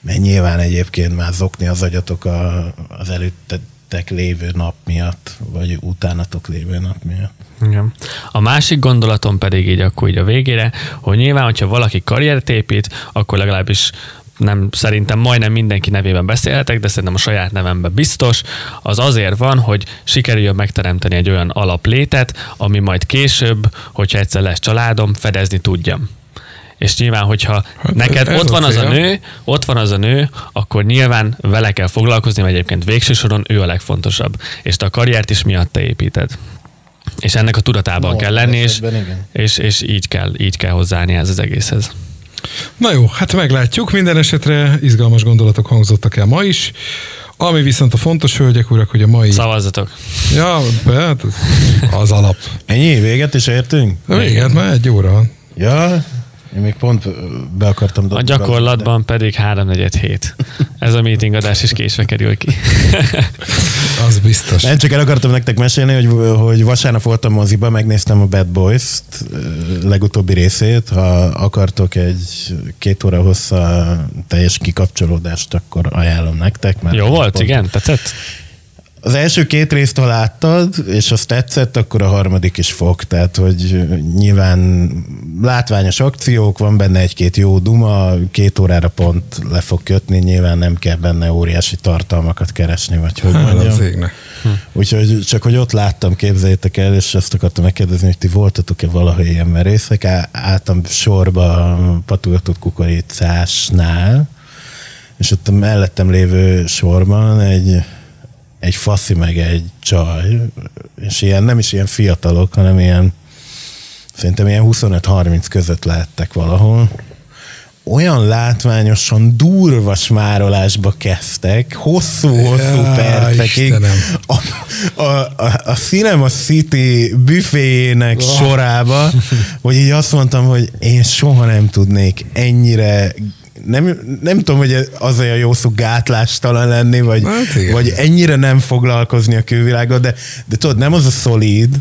mert nyilván egyébként már zokni az agyatok a, az előttetek lévő nap miatt, vagy utánatok lévő nap miatt. Igen. A másik gondolatom pedig így akkor így a végére, hogy nyilván, hogyha valaki karriert épít, akkor legalábbis nem szerintem majdnem mindenki nevében beszélhetek, de szerintem a saját nevemben biztos, az azért van, hogy sikerüljön megteremteni egy olyan alaplétet, ami majd később, hogyha egyszer lesz családom, fedezni tudjam. És nyilván, hogyha hát neked ott van az a nő, ott van az a nő, akkor nyilván vele kell foglalkozni, mert egyébként végső soron ő a legfontosabb. És te a karriert is miatta építed. És ennek a tudatában no, kell lenni, és, és, és így, kell, így kell hozzáállni ez az egészhez. Na jó, hát meglátjuk. Minden esetre izgalmas gondolatok hangzottak el ma is. Ami viszont a fontos, hölgyek, urak, hogy a mai... Szavazatok. Ja, hát az alap. Ennyi? Véget is értünk? Véget, már egy óra. Ja, én még pont be akartam A gyakorlatban de... pedig 3 hét. Ez a meeting adás is késve kerül ki. Az biztos. Én csak el akartam nektek mesélni, hogy, hogy vasárnap voltam moziba, megnéztem a Bad Boys-t legutóbbi részét. Ha akartok egy két óra hossza teljes kikapcsolódást, akkor ajánlom nektek. Mert Jó volt, pont... igen? Tetszett? Az első két részt, ha láttad, és azt tetszett, akkor a harmadik is fog. Tehát, hogy nyilván látványos akciók, van benne egy-két jó duma, két órára pont le fog kötni, nyilván nem kell benne óriási tartalmakat keresni, vagy hogy mondjam. Hm. Úgyhogy csak, hogy ott láttam, képzeljétek el, és azt akartam megkérdezni, hogy ti voltatok-e valaha ilyen merészek, álltam sorba patultott kukoricásnál, és ott a mellettem lévő sorban egy egy faszi meg egy csaj, és ilyen, nem is ilyen fiatalok, hanem ilyen, szerintem ilyen 25-30 között lehettek valahol, olyan látványosan durva smárolásba kezdtek, hosszú-hosszú ja, percekig. A, a, a, a Cinema City büféjének oh. sorába, hogy így azt mondtam, hogy én soha nem tudnék ennyire nem, nem tudom, hogy az olyan jó szó gátlástalan lenni, vagy, hát vagy ennyire nem foglalkozni a külvilággal, de, de tudod, nem az a szolíd,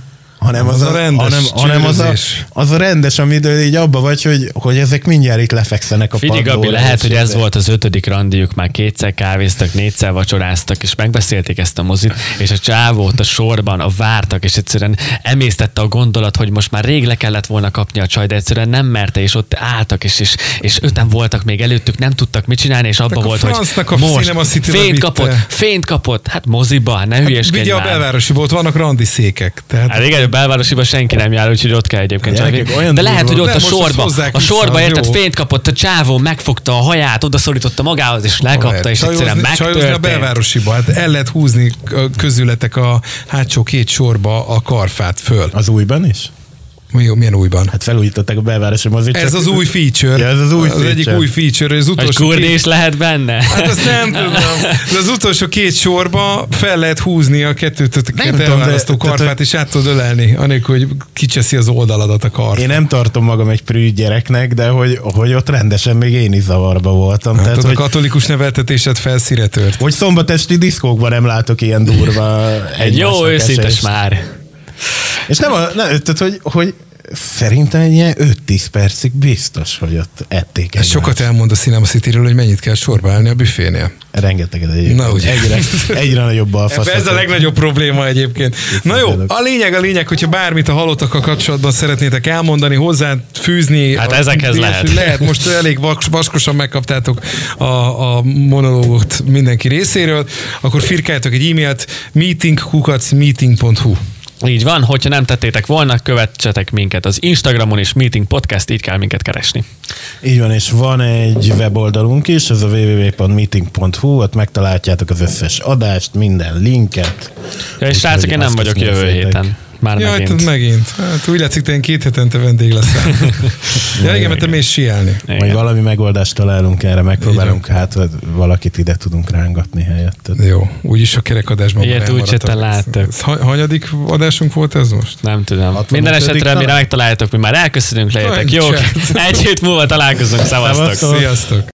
hanem az, az, a, rendes hanem, hanem az, a, az a rendes, amit így abba vagy, hogy, hogy ezek mindjárt itt lefekszenek a Figyelj, Gabi, lehet, hogy ez volt az ötödik randiuk, már kétszer kávéztak, négyszer vacsoráztak, és megbeszélték ezt a mozit, és a csávót a sorban, a vártak, és egyszerűen emésztette a gondolat, hogy most már rég le kellett volna kapni a csaj, de egyszerűen nem merte, és ott álltak, és, és, és öten voltak még előttük, nem tudtak mit csinálni, és abban volt, hogy a most fényt kapott, fényt kapott, hát moziba, ne hát, hülyeskedj hát, a belvárosi volt, vannak randi székek. Tehát... Hát igen, belvárosiba senki nem jár, úgyhogy ott kell egyébként. Gyerekek, olyan de lehet, hogy ott a sorba, a sorba érted, fényt kapott a csávó, megfogta a haját, odaszorította magához, és lekapta, és egyszerűen megtörtént. a belvárosiba, hát el lehet húzni közületek a hátsó két sorba a karfát föl. Az újban is? Mi, milyen újban? Hát felújították a belvárosi mozit. Ez az új feature. Ja, ez az új az feature. egyik új feature. Az utolsó Egy két... lehet benne? Hát azt nem tudom. De az utolsó két sorba fel lehet húzni a kettőtöket elválasztó karfát, és át tudod ölelni, anélkül, hogy kicseszi az oldaladat a karfát. Én nem tartom magam egy prű gyereknek, de hogy, hogy ott rendesen még én is zavarba voltam. Hát Tehát, hogy, a katolikus neveltetésed felszíre tört. Hogy szombatesti diszkókban nem látok ilyen durva Egy jó őszintes már. És nem, a, nem tehát, hogy, hogy szerintem egy ilyen 5-10 percig biztos, hogy ott ették egymást. sokat elmond a Cinema City-ről, hogy mennyit kell sorba állni a büfénél. Rengeteget egyébként. Na, ugye. Egyre, egyre nagyobb balfasz. Ez a legnagyobb probléma egyébként. Na jó, a lényeg a lényeg, hogyha bármit a halottakkal kapcsolatban szeretnétek elmondani, hozzá fűzni. Hát a- ezekhez lehet. Lehet, most elég vas- vaskosan megkaptátok a, a monológot mindenki részéről, akkor firkáljátok egy e-mailt meetingkukacmeeting.hu Így van, hogyha nem tettétek volna, követsetek minket az Instagramon és Meeting Podcast, így kell minket keresni. Így van, és van egy weboldalunk is, ez a www.meeting.hu, ott megtaláljátok az összes adást, minden linket. Ja, és srácok, én nem vagyok jövő héten. Már Jaj, megint. megint. megint. Hát úgy látszik, te ilyen két hetente vendég leszel. ja, igen, mert te mész síelni. Majd Igen. valami megoldást találunk erre, megpróbálunk hát, hogy valakit ide tudunk rángatni helyetted. Jó, úgyis a kerekadásban Ilyet már úgyse te láttak. Hanyadik adásunk volt ez most? Nem tudom. 65. Minden esetre, mire megtaláljátok, mi már elköszönünk, legyetek jók. chat. Egy hét múlva találkozunk. Szevasztok. Sziasztok!